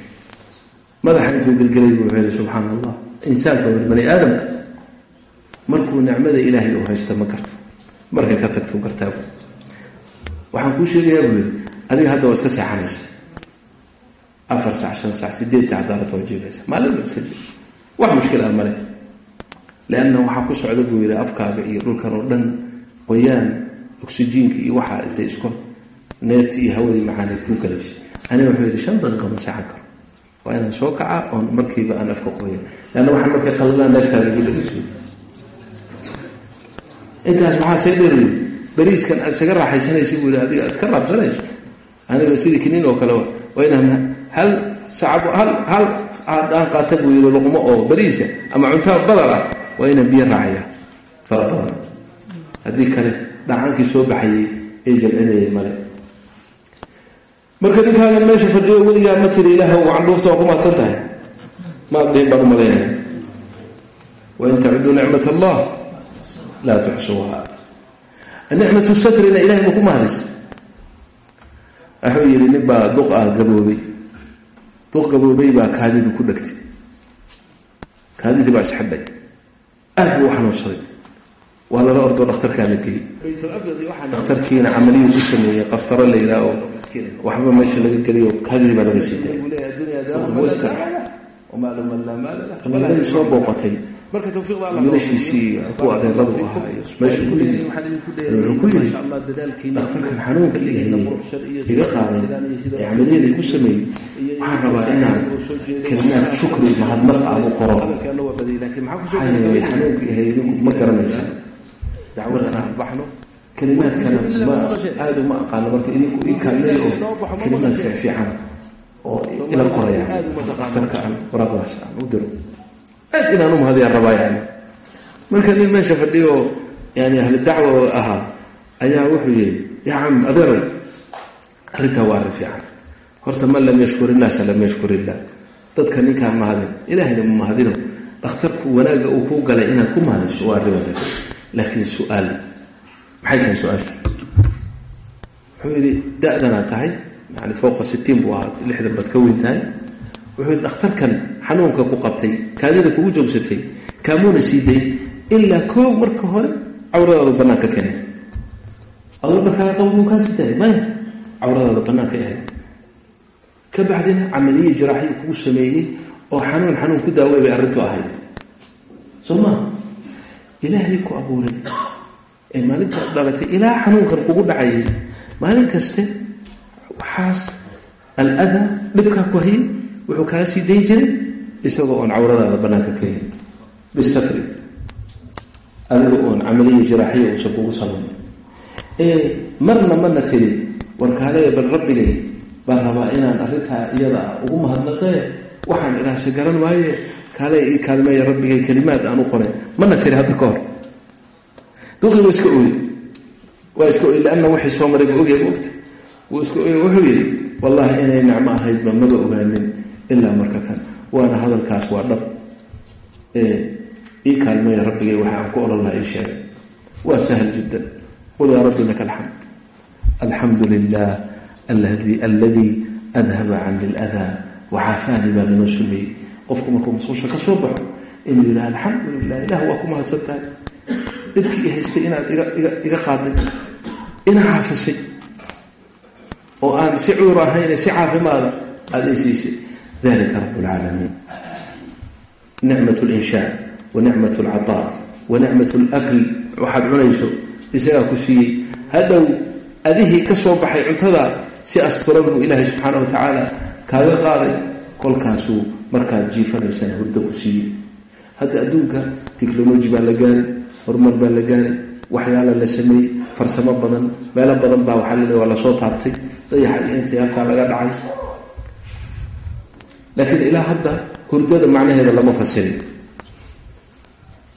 Madaxa intuu gelgelay buu wuxuu yidhi subxaana allah insaanka war bani aadamka markuu nicmada ilaahay uu haysta ma garto markay ka tagtuu gartaabu waxaan kuu sheegayaa buu yidhi adiga hadda waa iska seexanaysa. Afar sac shan sac sideed sac daarat waa jeegaysa maalin baad iska jeega wax mushkil ah male leanna waxaa ku socda buu yidhi afkaaga iyo dhulkan oo dhan qoyaan oksijiinka iyo waxaa intay isku neefti iyo hawadii macaaneed ku galaysa aniga wuxuu yidhi shan daqiiqa ma seexan karo. Waa inaan soo kaca oon markiiba aan afka qoya leanna waxaan markay qallalaan neeftaada igu intaas maxaa see dheer bariiskan aad isaga raaxaysanaysa buu yidhi adiga aad iska raabsanayso aniga sidii kiniin oo kale waa inaan hal sacab hal hal aan qaata buu yidhi luqmo oo bariisa ama cuntaa badar ah waa inaan biyo raacaya fara badan. Haddii kale dhacaankii soo baxayay ee jamcinayay male. Marka ninkaagan meesha fadhiyo weligaa ma tiri ilaah u candhuufta waa ku mahadsan tahay. Maad dhihin baan u malaynaya. Wain tacudduu nicmat allah laa tuxsuuha nicmatu satrina ilahay ma ku mahadis wuxuu yidhi nin baa duq ah gaboobay duq gaboobay baa kaadidu ku dhegtay kaadidii baa isxidhay aad buu u xanuunsaday waa lala ordo dhakhtarkaa la geeyey dhakhtarkiina camaliyu ku sameeyey qastaro la yidhaah oo waxba meesha laga geliyo kaadidii baa laga sii daayay soo booqatay wiilashiisii ku adeeradu ahaa iyo meesha ku yimid. Wuxuu ku yidhi dhakhtarkan xanuunka ihayey iga qaaday ee camaliyada igu sameeyey. waxaan rabaa inaan kelimaad shukri mahadnaq aan u qoro maxaa yeelay xanuunka ihayey idinku ma garanaysa dacwadana baxno kelimaadkana ma aada uma aqaano marka idinku ii kaalmeey oo kelimaad fiifiican oo ila qoraya. dhakhtarka aan waraqdaas aan u diro aad inaan u mahadayaan rabaa yani. Marka nin meesha fadhiyo yani ahli dacwa ahaa ayaa wuxuu yihi yaa cam adeerow arrintaa waa arrin fiican. Horta man lam yashkur innaasa lam yashkur illah dadka ninkaan mahadin ilaahayna ma mahadino. Dhakhtarku wanaagga uu kuu galay inaad ku mahadayso waa arrin wanaagsan. Laakiin su'aal maxay tahay su'aasha wuxuu yidhi da-danaa tahay yani fowqa sitiin buu ahaa lixdan baad ka weyn tahay wuxuu yidhi dhakhtarkan xanuunka ku qabtay kaadida kugu joogsatay kaamuuna sii day ilaa koog marka hore cawradaadu banaanka keenay adoo dharkaaga qaba muu kaa sii daayay maya cawradaada banaanka ahayd. Ka bacdina camaliye jiraaxiyu kugu sameeyey oo xanuun xanuun ku daawey bay arrintu ahayd. Soo maa ilaahay ku abuuray. Ee maalinta dhalatay ilaa xanuunkan kugu dhacayay maalin kaste waxaas aladaa dhibkaa ku hayay wuxuu kaa sii dayn jiray isagoo oon cawradaada bannaanka keenin bisatri. Adiga oon camaliya jiraaxiya uusan kugu samayn marna mana tiri warkaale bal rabbigay baan rabaa inaan arrintaa iyada ugu mahadnaqee waxaan inaase garan waaye kaale ii kaalmeeya rabbigay kelimaad aan u qore. Mana tiri hadda ka hor. Duqii waa iska ooye waa iska ooye lianna wixii soo maray buu ogyahay mogta wuu iska ooye wuxuu yidhi wallaahi inay nicmo ahaydba maba ogaanin ilaa marka kan. Waana hadalkaas waa dhab. Ii kaalmeeya rabbigay waxa aan ku olol lahaa ii sheegay. Waa sahal jiddan. Qul yaa rabbi laka alxamd. Alxamdu lilah alladii adhaba cani iladaa waxaafaani baa lanoo sumeeyey qofku markuu masuusha ka soo baxo inuu yidhaha alxamdu lilah ilah waa ku mahadsan tahay dhibkii i haystay inaad iga qaaday ina caafisay. Oo aan si cudur ahayne si caafimaada aada i siisay dalika rab اlcaalamiin nicmat اlinshaa wa nicmat اlcaطaa wa nicmat اlakl waxaad cunayso isagaa ku siiyey hadhow adihii ka soo baxay cuntada si asturan buu ilaahay subxaana wa tacaala kaaga qaaday kolkaasuu markaad jiifanaysana hurdo ku siiyey hadda adduunka technology baa la gaaray horumar baa la gaaray waxyaala la sameeyey farsamo badan meelo badan baa waxaa laleey waa lasoo taabtay dayaxa iyo intii halkaa laga dhacay laakiin ilaa hadda hurdada macnaheeda lama fasirin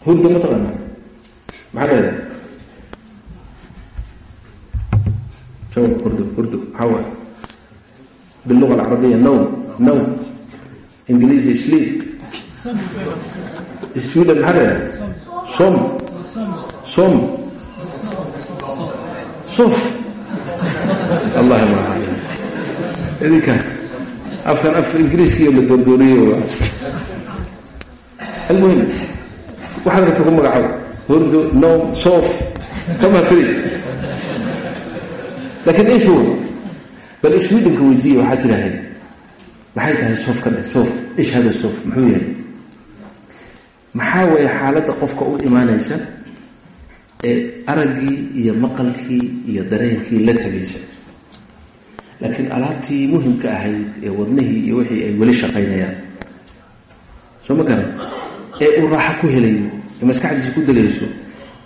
hurda ma taqaana hurdo hurdo maxaa biluga alcarabiya nowm nowm ingiliisi sleep sweden maxaa la som som sof allah ma idinka afkan af ingiriiskiiyo la doordooriye almuhim waxaad rabta ku magacaabo hurdo nom sof kama trid laakiin ish bal swedinka weydiiya waxaad tidhaaheen maxay tahay sof ka dheh? Sof ish hada sof muxuu yahay? Maxaa weeye xaaladda qofka u imaanaysa ee araggii iyo maqalkii iyo dareenkii la tegaysa laakiin alaabtii muhimka ahayd ee wadnihii iyo wixii ay weli shaqaynayaan. Soo ma garan? Ee uu raaxo ku helayo ee maskaxdiisa ku degayso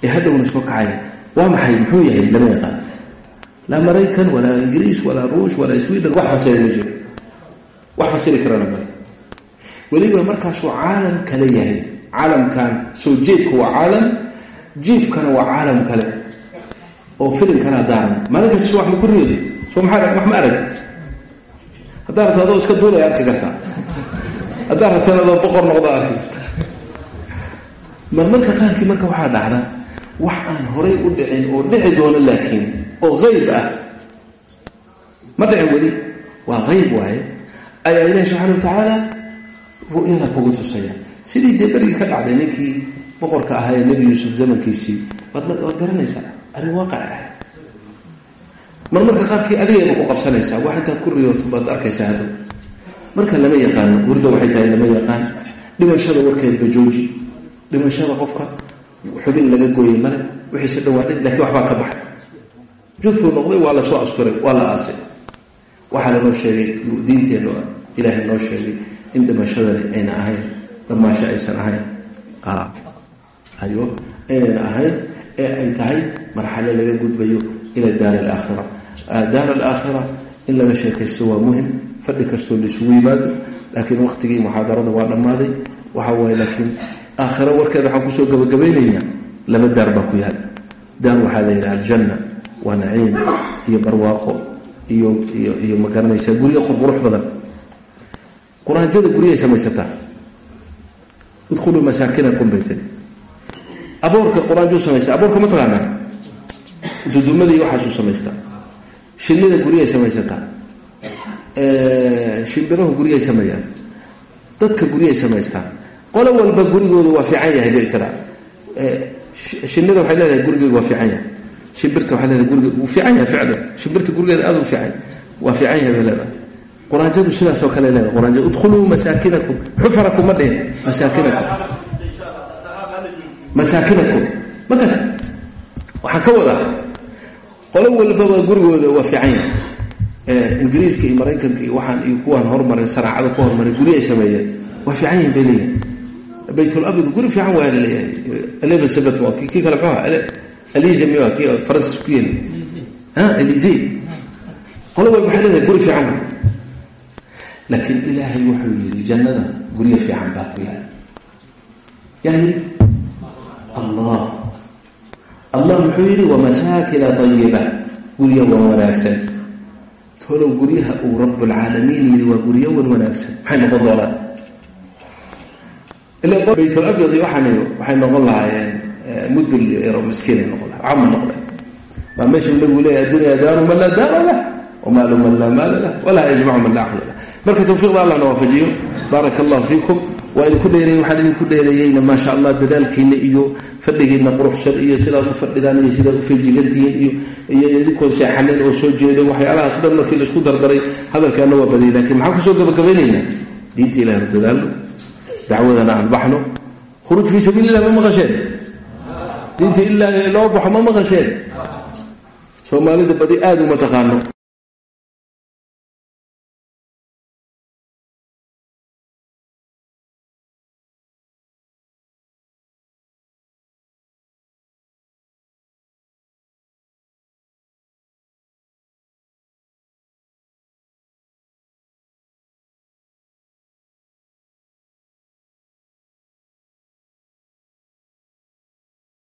ee hadhowna soo kacaya waa maxay? Muxuu yahay? Lama yaqaan. Laa maraykan walaa ingiriis walaa ruush walaa sweden wax fasira ma jiro. Wax fasiri karana male weliba markaasuu caalam kale yahay. Caalamkan soo jeedku waa caalam jiifkana waa caalam kale. Oo filimkana daaran. Maalin wax ma ku riyoto soo maa wax ma ma qaarkii marka waxaa dhacda wax aan horay u dhicin oo dhici doono laakiin oo hayb ah ma dhicin weli waa hayb waaye ayaa ilahi subxana wa tacaala ru'yada kugu tusaya. Sidii dee berigii ka dhacday ninkii boqorka ahaa ee nebi yuusuf zamankiisii waad garanaysaa arrin waaqac ah mar marka qaarkii adigayba ku qabsanaysaa wax intaad ku riyooto baad arkaysaa hadhow. Marka lama yaqaano hurda waxay tahay lama yaqaan. Dhimashada warkeedba jooji. Dhimashada qofka xubin laga gooyey male wixiise dhawaadhay lakiin waxbaa ka baxay jufuu noqday waa la soo asturay waa la aasay. Waxaa lanoo sheegay diinteennu ilaahay noo sheegay in dhimashadani ayna ahayn dhamaasho aysan ahayn. Ayo aynayna ahayn ee ay tahay marxalo laga gudbayo ila daar alaakhira daar alaakhira in laga sheekaysto waa muhiim. Fadhi kastoo laisugu yimaado laakiin waqtigii muxaadarada waa dhammaaday. Waxa waaye laakiin aakhiro warkeeda waxaan ku soo gabagabaynaynaa. Laba daar baa ku yaal. Daar waxaa la yidhaha aljanna waa naciim iyo barwaaqo iyo iyo iyo ma garanaysaa guryo qurqurux badan. Quraanjada guryahay samaysataa. Idkhuluu masaakinakum bay tiri aboorka quraanjuu samaystaa aboorka ma taqaanaa? Dudumada waxaasuu samaystaa shinida guryahay samaysataa shimbirahu guryahay sameeyaan dadka guryahay samaystaa qolo walba gurigooda waa fiican yahay bay tiraa shinida waxay leedahay gurigeyga waa fiican yahay. Shimbirta waxay leedahay gurigeega wuu fiican yahay ficlan shimbirta gurigeeda aada u fiican waa fiican yahay bay leedahay. Quraanjadu sidaasoo kale leedahay. Quraanjadu udkhuluu masaakinakum xufarakum ma dhihin masaakinakum. Masaakinakum. Ma kasta waxaan ka wadaa qolo walbaba gurigooda waa fiican yahay. Ingiriiska iyo maraykanka iyo waxaan iyo kuwaan hormaray sanaacada ku hormaray guri ay sameeyeen waa fiican yihiin bay leeyahay baytulabid guri fiican waa la leeyahay elizabeth waa kii kale muxuu ahaa elize miy kii faransis ku yeeli ha elize. Qolo walba waxay leedahay guri fiican. Laakiin ilaahay wuxuu yidhi jannada guryo fiican baa ku yaal. Yaa yidhi? Allah allah muxuu yidhi wamasaakina ayiba guryo wan wanaagsan. Tolow guryaha uu rabbulcaalamiin yidhi waa guryo wan wanaagsan. Maxay noqon doonaan? Ila baytulabyad waxaan waxay noqon lahaayeen mudul yaro miskiinay noqon laha cama noqdeen waa meesha nabigu leeyahy addunya daaru man laa daara lah wamaalu man laa maala lah walaa yajmacu man laa caqla lah. Marka tawfiiqda allah na waafajiyo. Baaraka allahu fiikum waa idinku dheereeyey waxaan idinku dheereeyeyna maasha allah dadaalkiina iyo fadhigiina quruxsan iyo sidaad u fadhidaan iyo sidaad u feejigantihiin iyo iyo idinkoon seexanin oo soo jeeda waxyaalahaas dhan markii la isku dardaray hadalkaana waa badiyay lakiin maxaan ku soo gabagabaynaynaa diinta ilahnu dadaalno. Dacwadana aan baxno. Khuruuj fii sabiili illah ma maqasheen? Diinta ilaahi loo baxo ma maqasheen? Soomaalida badi aada uma taqaano